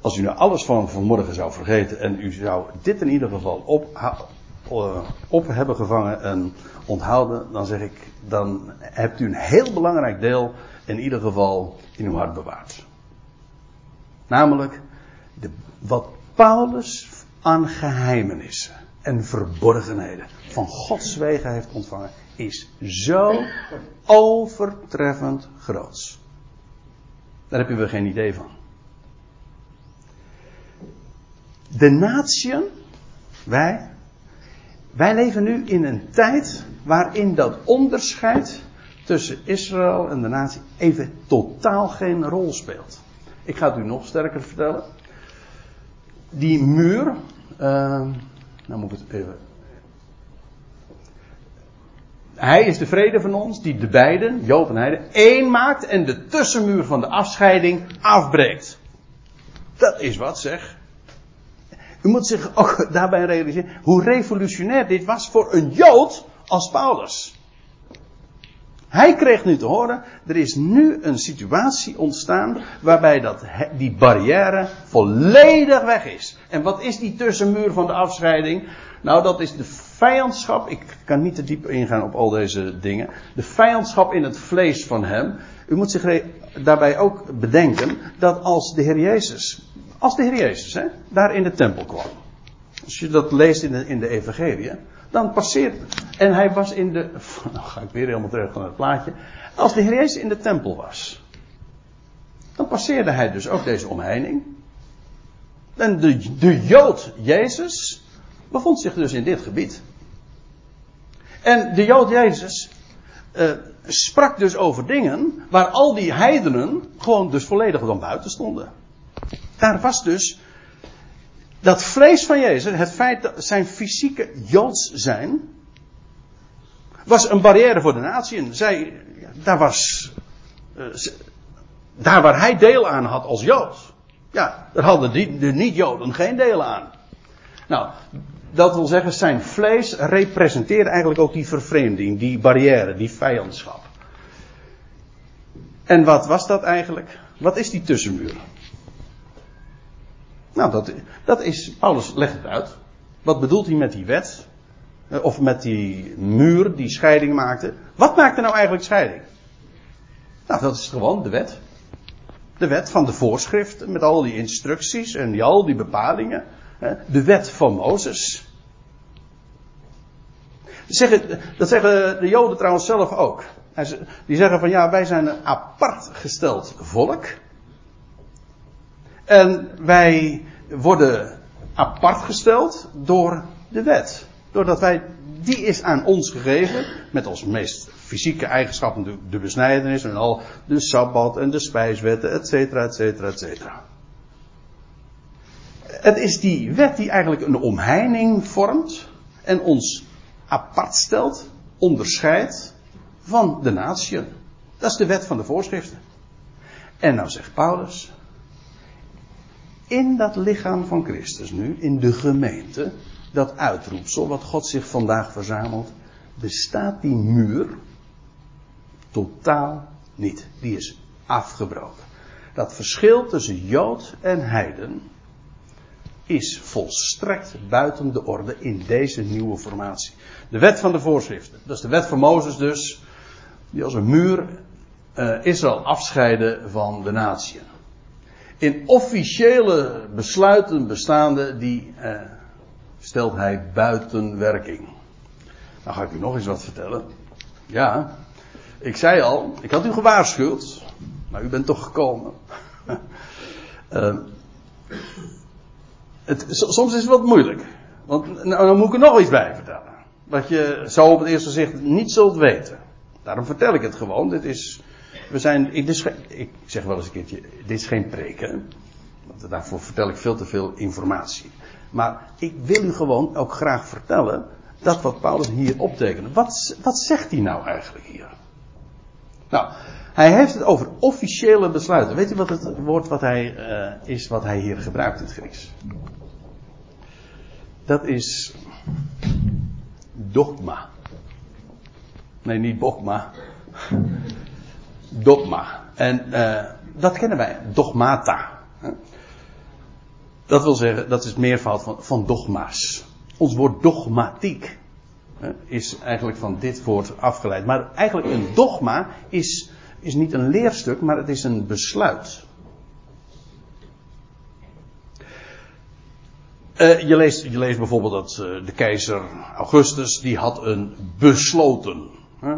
als u nou alles van vanmorgen zou vergeten en u zou dit in ieder geval op, op hebben gevangen en onthouden, dan zeg ik, dan hebt u een heel belangrijk deel in ieder geval in uw hart bewaard. Namelijk de, wat Paulus aan geheimenissen en verborgenheden van Gods wegen heeft ontvangen, is zo overtreffend groots. Daar heb je geen idee van. De natieën, wij, wij leven nu in een tijd waarin dat onderscheid tussen Israël en de natie even totaal geen rol speelt. Ik ga het u nog sterker vertellen. Die muur, uh, nou moet ik het even hij is de vrede van ons, die de beiden, Jood en Heide, één maakt en de tussenmuur van de afscheiding afbreekt. Dat is wat zeg. U moet zich ook daarbij realiseren hoe revolutionair dit was voor een Jood als Paulus. Hij kreeg nu te horen, er is nu een situatie ontstaan waarbij dat, die barrière volledig weg is. En wat is die tussenmuur van de afscheiding? Nou, dat is de vijandschap. Ik kan niet te diep ingaan op al deze dingen. De vijandschap in het vlees van hem. U moet zich daarbij ook bedenken dat als de Heer Jezus, als de Heer Jezus, hè, daar in de tempel kwam. Als je dat leest in de, in de Evangelie, dan passeert. En hij was in de. Nou ga ik weer helemaal terug naar het plaatje. Als de Heer Jezus in de tempel was, dan passeerde hij dus ook deze omheining. En de, de Jood Jezus, bevond zich dus in dit gebied. En de Jood Jezus uh, sprak dus over dingen waar al die heidenen gewoon dus volledig dan buiten stonden. Daar was dus dat vlees van Jezus, het feit dat zijn fysieke Joods zijn, was een barrière voor de natie. Zij, daar was, uh, daar waar hij deel aan had als Jood, ja, daar hadden de niet-Joden geen deel aan. Nou, dat wil zeggen, zijn vlees representeert eigenlijk ook die vervreemding, die barrière, die vijandschap. En wat was dat eigenlijk? Wat is die tussenmuur? Nou, dat, dat is, Paulus legt het uit. Wat bedoelt hij met die wet? Eh, of met die muur die scheiding maakte? Wat maakte nou eigenlijk scheiding? Nou, dat is gewoon de wet. De wet van de voorschrift met al die instructies en die, al die bepalingen. De wet van Mozes. Dat zeggen de Joden trouwens zelf ook. Die zeggen van ja, wij zijn een apart gesteld volk. En wij worden apart gesteld door de wet. Doordat wij, die is aan ons gegeven, met onze meest fysieke eigenschappen, de besnijdenis en al de sabbat en de spijswetten, et cetera, et cetera, et cetera. Het is die wet die eigenlijk een omheining vormt en ons apart stelt, onderscheidt van de natie. Dat is de wet van de voorschriften. En nou zegt Paulus, in dat lichaam van Christus nu, in de gemeente, dat uitroepsel wat God zich vandaag verzamelt, bestaat die muur totaal niet. Die is afgebroken. Dat verschil tussen Jood en Heiden is volstrekt buiten de orde in deze nieuwe formatie. De wet van de voorschriften, dat is de wet van Mozes dus, die als een muur uh, Israël afscheiden van de natie. In officiële besluiten bestaande, die uh, stelt hij buiten werking. Nou ga ik u nog eens wat vertellen. Ja, ik zei al, ik had u gewaarschuwd, maar u bent toch gekomen. uh, het, soms is het wat moeilijk. Want nou, dan moet ik er nog iets bij vertellen. Wat je zo op het eerste gezicht niet zult weten. Daarom vertel ik het gewoon. Dit is, we zijn, ik, ik zeg wel eens een keertje, dit is geen preken. Want daarvoor vertel ik veel te veel informatie. Maar ik wil u gewoon ook graag vertellen dat wat Paulus hier optekent. Wat, wat zegt hij nou eigenlijk hier? Nou, hij heeft het over officiële besluiten. Weet u wat het woord wat hij, uh, is wat hij hier gebruikt in het Grieks? Dat is dogma. Nee, niet dogma. Dogma. En uh, dat kennen wij, dogmata. Dat wil zeggen, dat is het meervoud van, van dogma's. Ons woord dogmatiek is eigenlijk van dit woord afgeleid. Maar eigenlijk een dogma is is niet een leerstuk, maar het is een besluit. Uh, je, leest, je leest bijvoorbeeld dat uh, de keizer Augustus, die had een besloten.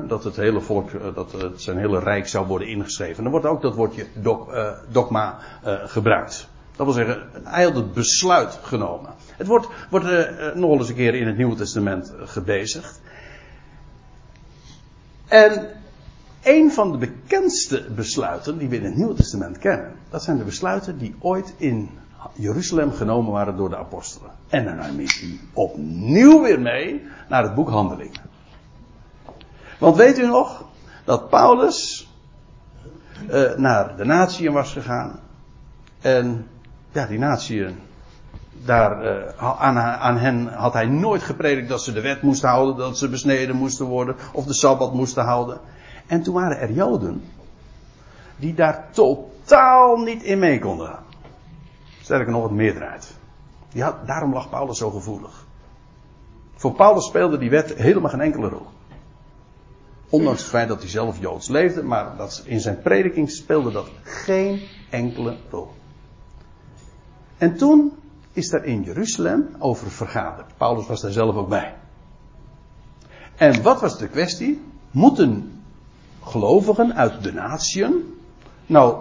Dat het hele volk, uh, dat het zijn hele rijk zou worden ingeschreven. Dan wordt ook dat woordje dog, dogma gebruikt. Dat wil zeggen, hij had besluit genomen. Het wordt, wordt nog wel eens een keer in het Nieuwe Testament gebezigd. En een van de bekendste besluiten die we in het Nieuwe Testament kennen, dat zijn de besluiten die ooit in Jeruzalem genomen waren door de apostelen. En dan neem u opnieuw weer mee naar het boek Handelingen. Want weet u nog dat Paulus uh, naar de natieën was gegaan. En ja, die natieën, daar, uh, aan, aan hen had hij nooit gepredikt dat ze de wet moesten houden, dat ze besneden moesten worden of de Sabbat moesten houden. En toen waren er Joden die daar totaal niet in mee konden gaan. Sterker nog, het meerderheid. Die had, daarom lag Paulus zo gevoelig. Voor Paulus speelde die wet helemaal geen enkele rol. Ondanks het feit dat hij zelf Joods leefde, maar dat in zijn prediking speelde dat geen enkele rol. En toen is er in Jeruzalem over vergaderd. Paulus was daar zelf ook bij. En wat was de kwestie? Moeten gelovigen uit de natieën. Nou,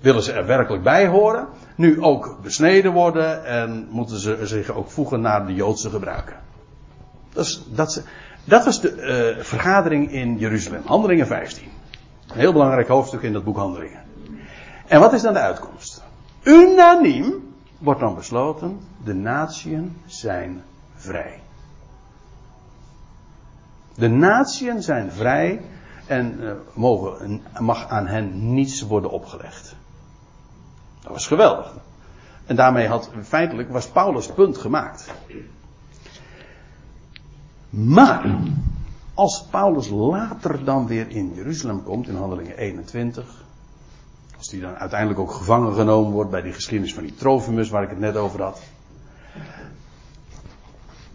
willen ze er werkelijk bij horen. Nu ook besneden worden en moeten ze zich ook voegen naar de Joodse gebruiken. Dat, dat, dat was de uh, vergadering in Jeruzalem, Handelingen 15. Een heel belangrijk hoofdstuk in dat boek Handelingen. En wat is dan de uitkomst? Unaniem wordt dan besloten, de natieën zijn vrij. De natieën zijn vrij en uh, mogen, mag aan hen niets worden opgelegd. Dat was geweldig. En daarmee had feitelijk was Paulus punt gemaakt. Maar als Paulus later dan weer in Jeruzalem komt, in handelingen 21, als die dan uiteindelijk ook gevangen genomen wordt bij die geschiedenis van die Trofimus waar ik het net over had,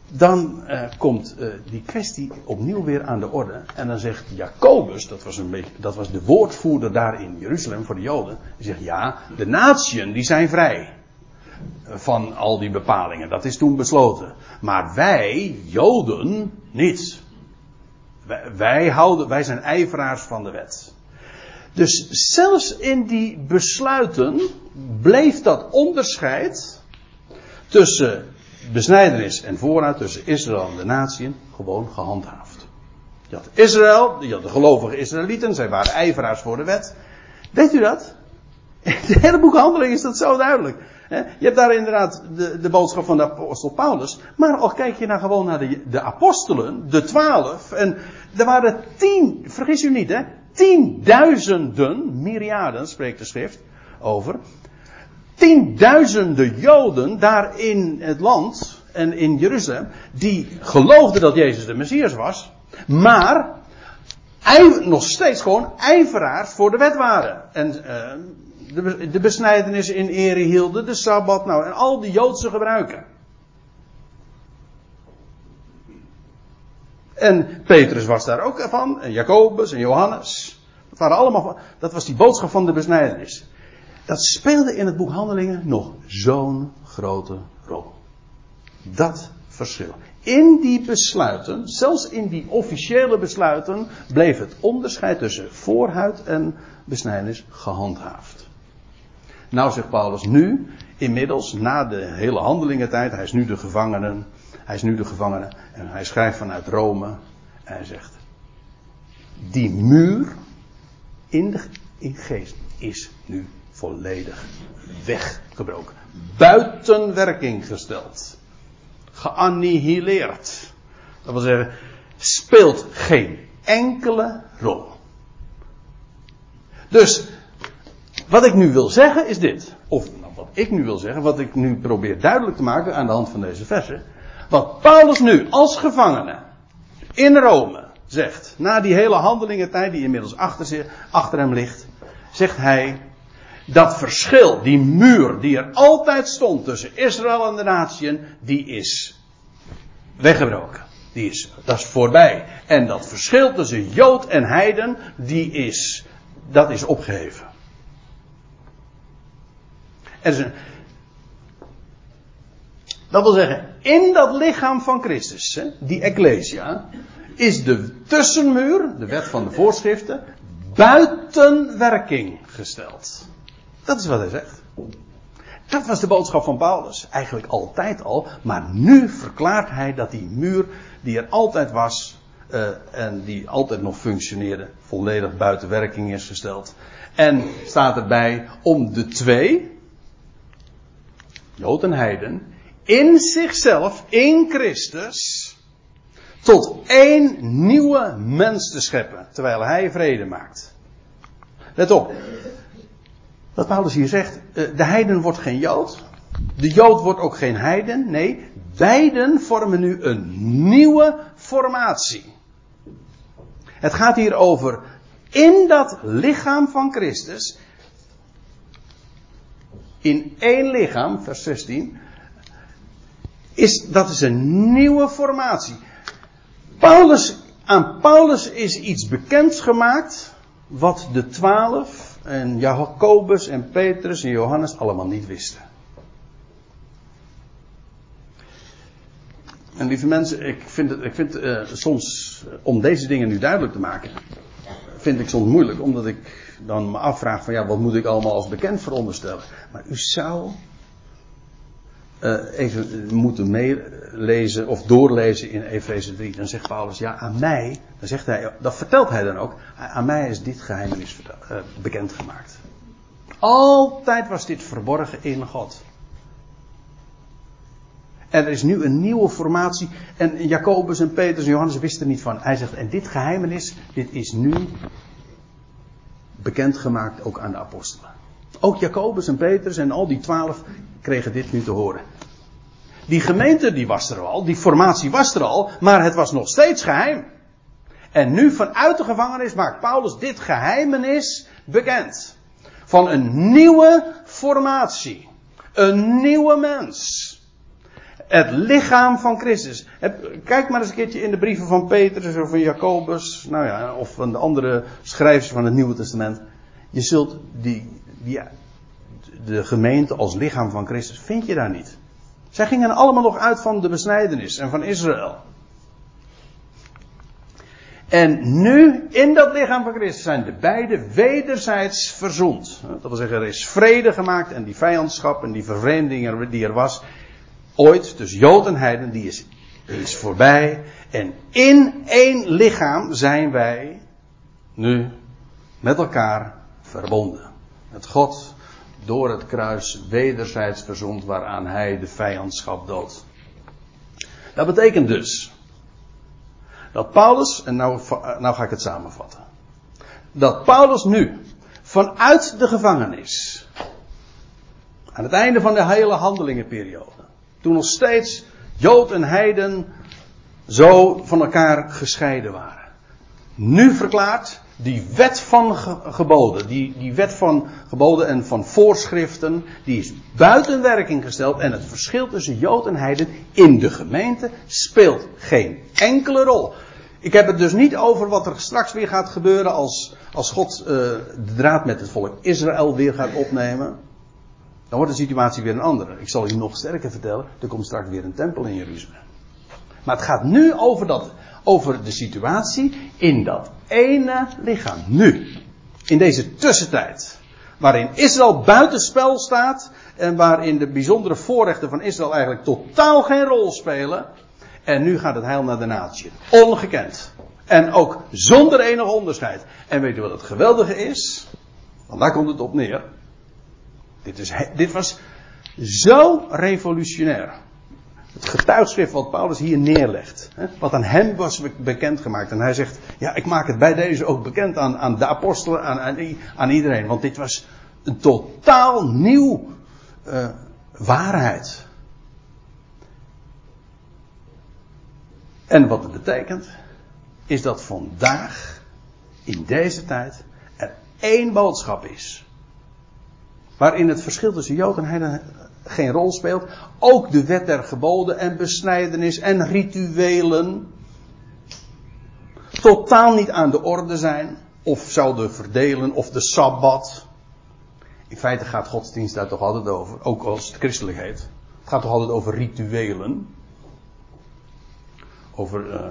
dan uh, komt uh, die kwestie opnieuw weer aan de orde. En dan zegt Jacobus, dat was, een beetje, dat was de woordvoerder daar in Jeruzalem voor de Joden. Die zegt ja, de natieën die zijn vrij van al die bepalingen. Dat is toen besloten. Maar wij, Joden, niet. Wij, houden, wij zijn ijveraars van de wet. Dus zelfs in die besluiten bleef dat onderscheid tussen besnijdenis en voorraad tussen Israël en de natieën gewoon gehandhaafd. Je had Israël, je had de gelovige Israëlieten, zij waren ijveraars voor de wet. Weet u dat? In het hele boek Handeling is dat zo duidelijk. Je hebt daar inderdaad de, de boodschap van de apostel Paulus. Maar al kijk je nou gewoon naar de, de apostelen, de twaalf. En er waren tien, vergis u niet hè, tienduizenden, myriaden spreekt de schrift over tienduizenden Joden daar in het land en in Jeruzalem, die geloofden dat Jezus de Messias was, maar nog steeds gewoon ijveraars voor de wet waren. En eh, de, be- de besnijdenis in ere hielden, de Sabbat, nou, en al die Joodse gebruiken. En Petrus was daar ook van, en Jacobus en Johannes. Dat, waren allemaal, dat was die boodschap van de besnijdenis. Dat speelde in het boek Handelingen nog zo'n grote rol. Dat verschil. In die besluiten, zelfs in die officiële besluiten, bleef het onderscheid tussen voorhuid en besnijdenis gehandhaafd. Nou zegt Paulus nu, inmiddels, na de hele handelingentijd, hij is nu de gevangene, hij is nu de gevangene en hij schrijft vanuit Rome en hij zegt, die muur in de in geest is nu volledig weggebroken. Buiten werking gesteld. Geannihileerd. Dat wil zeggen, speelt geen enkele rol. Dus, wat ik nu wil zeggen is dit. Of nou, wat ik nu wil zeggen, wat ik nu probeer duidelijk te maken aan de hand van deze versen. Wat Paulus nu als gevangene in Rome zegt, na die hele handelingentijd die inmiddels achter, achter hem ligt, zegt hij, dat verschil, die muur die er altijd stond tussen Israël en de natieën, die is weggebroken. Die is, dat is voorbij. En dat verschil tussen Jood en Heiden, die is, dat is opgeheven. Er dat wil zeggen, in dat lichaam van Christus, hè, die Ecclesia, is de tussenmuur, de wet van de voorschriften, buiten werking gesteld. Dat is wat hij zegt. Dat was de boodschap van Paulus. Eigenlijk altijd al. Maar nu verklaart hij dat die muur die er altijd was. eh, en die altijd nog functioneerde. volledig buiten werking is gesteld. En staat erbij om de twee. Jood en Heiden. in zichzelf, in Christus. tot één nieuwe mens te scheppen. terwijl hij vrede maakt. Let op. Wat Paulus hier zegt, eh, de heiden wordt geen jood. De jood wordt ook geen heiden. Nee, beiden vormen nu een nieuwe formatie. Het gaat hier over in dat lichaam van Christus. In één lichaam, vers 16. Is, dat is een nieuwe formatie. Paulus, aan Paulus is iets bekend gemaakt. Wat de twaalf en Jacobus en Petrus en Johannes allemaal niet wisten. En lieve mensen, ik vind het, ik vind, eh, soms, eh, om deze dingen nu duidelijk te maken, vind ik soms moeilijk, omdat ik dan me afvraag van ja, wat moet ik allemaal als bekend veronderstellen. Maar u zou eh, even moeten meelezen of doorlezen in Efeze 3. Dan zegt Paulus, ja, aan mij, dan zegt hij, dat vertelt hij dan ook, aan mij is dit geheimenis eh, bekendgemaakt. Altijd was dit verborgen in God. En er is nu een nieuwe formatie. En Jacobus en Petrus en Johannes wisten er niet van. Hij zegt, en dit geheimenis, dit is nu bekendgemaakt ook aan de apostelen. Ook Jacobus en Petrus en al die twaalf kregen dit nu te horen. Die gemeente die was er al, die formatie was er al, maar het was nog steeds geheim. En nu vanuit de gevangenis maakt Paulus dit geheimenis bekend. Van een nieuwe formatie. Een nieuwe mens. Het lichaam van Christus. Kijk maar eens een keertje in de brieven van Petrus of van Jacobus. Nou ja, of van de andere schrijvers van het Nieuwe Testament. Je zult die, die, de gemeente als lichaam van Christus, vind je daar niet. Zij gingen allemaal nog uit van de besnijdenis en van Israël. En nu, in dat lichaam van Christus, zijn de beide wederzijds verzoend. Dat wil zeggen, er is vrede gemaakt en die vijandschap en die vervreemding die er was, ooit, dus Jood en Heiden, die is, is voorbij. En in één lichaam zijn wij nu met elkaar verbonden. Met God door het kruis wederzijds verzond waaraan hij de vijandschap doodt. Dat betekent dus dat Paulus, en nou, nou ga ik het samenvatten. Dat Paulus nu vanuit de gevangenis, aan het einde van de hele handelingenperiode, toen nog steeds Jood en Heiden zo van elkaar gescheiden waren. nu verklaart, die wet van geboden, die, die wet van geboden en van voorschriften, die is buiten werking gesteld en het verschil tussen Jood en Heiden in de gemeente speelt geen enkele rol. Ik heb het dus niet over wat er straks weer gaat gebeuren als, als God uh, de draad met het volk Israël weer gaat opnemen. Dan wordt de situatie weer een andere. Ik zal u nog sterker vertellen, er komt straks weer een tempel in Jeruzalem. Maar het gaat nu over, dat, over de situatie in dat ene lichaam. Nu. In deze tussentijd. Waarin Israël buitenspel staat. En waarin de bijzondere voorrechten van Israël eigenlijk totaal geen rol spelen. En nu gaat het heil naar de natie. Ongekend. En ook zonder enig onderscheid. En weet u wat het geweldige is? Want daar komt het op neer. Dit, is, dit was zo revolutionair. Het getuigschrift wat Paulus hier neerlegt. Hè, wat aan hem was bekendgemaakt. En hij zegt, ja ik maak het bij deze ook bekend aan, aan de apostelen, aan, aan, iedereen. Want dit was een totaal nieuw uh, waarheid. En wat het betekent, is dat vandaag, in deze tijd, er één boodschap is. Waarin het verschil tussen Jood en Heiden geen rol speelt. Ook de wet der geboden en besnijdenis en rituelen totaal niet aan de orde zijn. Of zouden verdelen, of de Sabbat. In feite gaat godsdienst daar toch altijd over, ook als het christelijk heet. Het gaat toch altijd over rituelen. Over uh,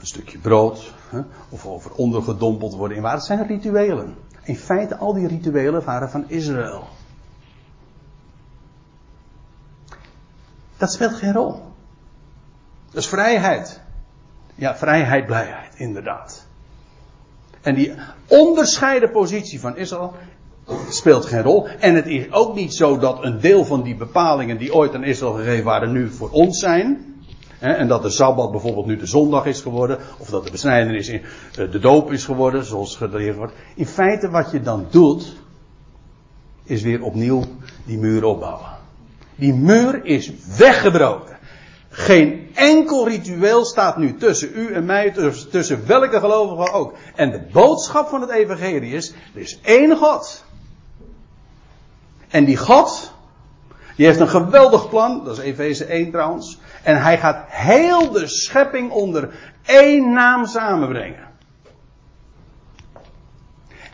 een stukje brood, hè? of over ondergedompeld worden in water. Het zijn rituelen. In feite, al die rituelen waren van Israël. Dat speelt geen rol. Dat is vrijheid. Ja, vrijheid, blijheid, inderdaad. En die onderscheiden positie van Israël speelt geen rol. En het is ook niet zo dat een deel van die bepalingen die ooit aan Israël gegeven waren, nu voor ons zijn. En dat de Sabbat bijvoorbeeld nu de zondag is geworden. Of dat de besnijdenis in eh, de doop is geworden, zoals geleerd wordt. In feite wat je dan doet, is weer opnieuw die muur opbouwen. Die muur is weggebroken. Geen enkel ritueel staat nu tussen u en mij, tussen welke gelovigen ook. En de boodschap van het evangelie is, er is één God. En die God, die heeft een geweldig plan, dat is Efeze 1 trouwens. En hij gaat heel de schepping onder één naam samenbrengen.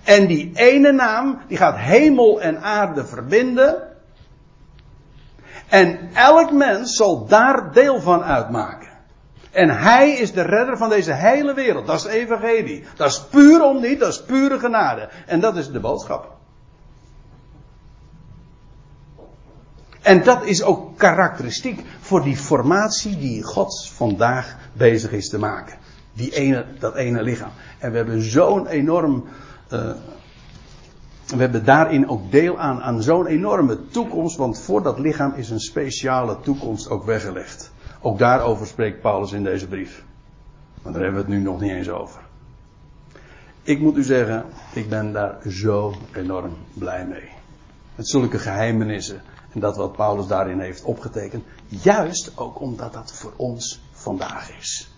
En die ene naam, die gaat hemel en aarde verbinden. En elk mens zal daar deel van uitmaken. En hij is de redder van deze hele wereld. Dat is evangelie. Dat is puur om niet, dat is pure genade. En dat is de boodschap. En dat is ook karakteristiek voor die formatie die God vandaag bezig is te maken. Die ene, dat ene lichaam. En we hebben zo'n enorm. Uh, we hebben daarin ook deel aan, aan zo'n enorme toekomst. Want voor dat lichaam is een speciale toekomst ook weggelegd. Ook daarover spreekt Paulus in deze brief. Maar daar hebben we het nu nog niet eens over. Ik moet u zeggen, ik ben daar zo enorm blij mee. Met zulke geheimenissen en dat wat Paulus daarin heeft opgetekend. Juist ook omdat dat voor ons vandaag is.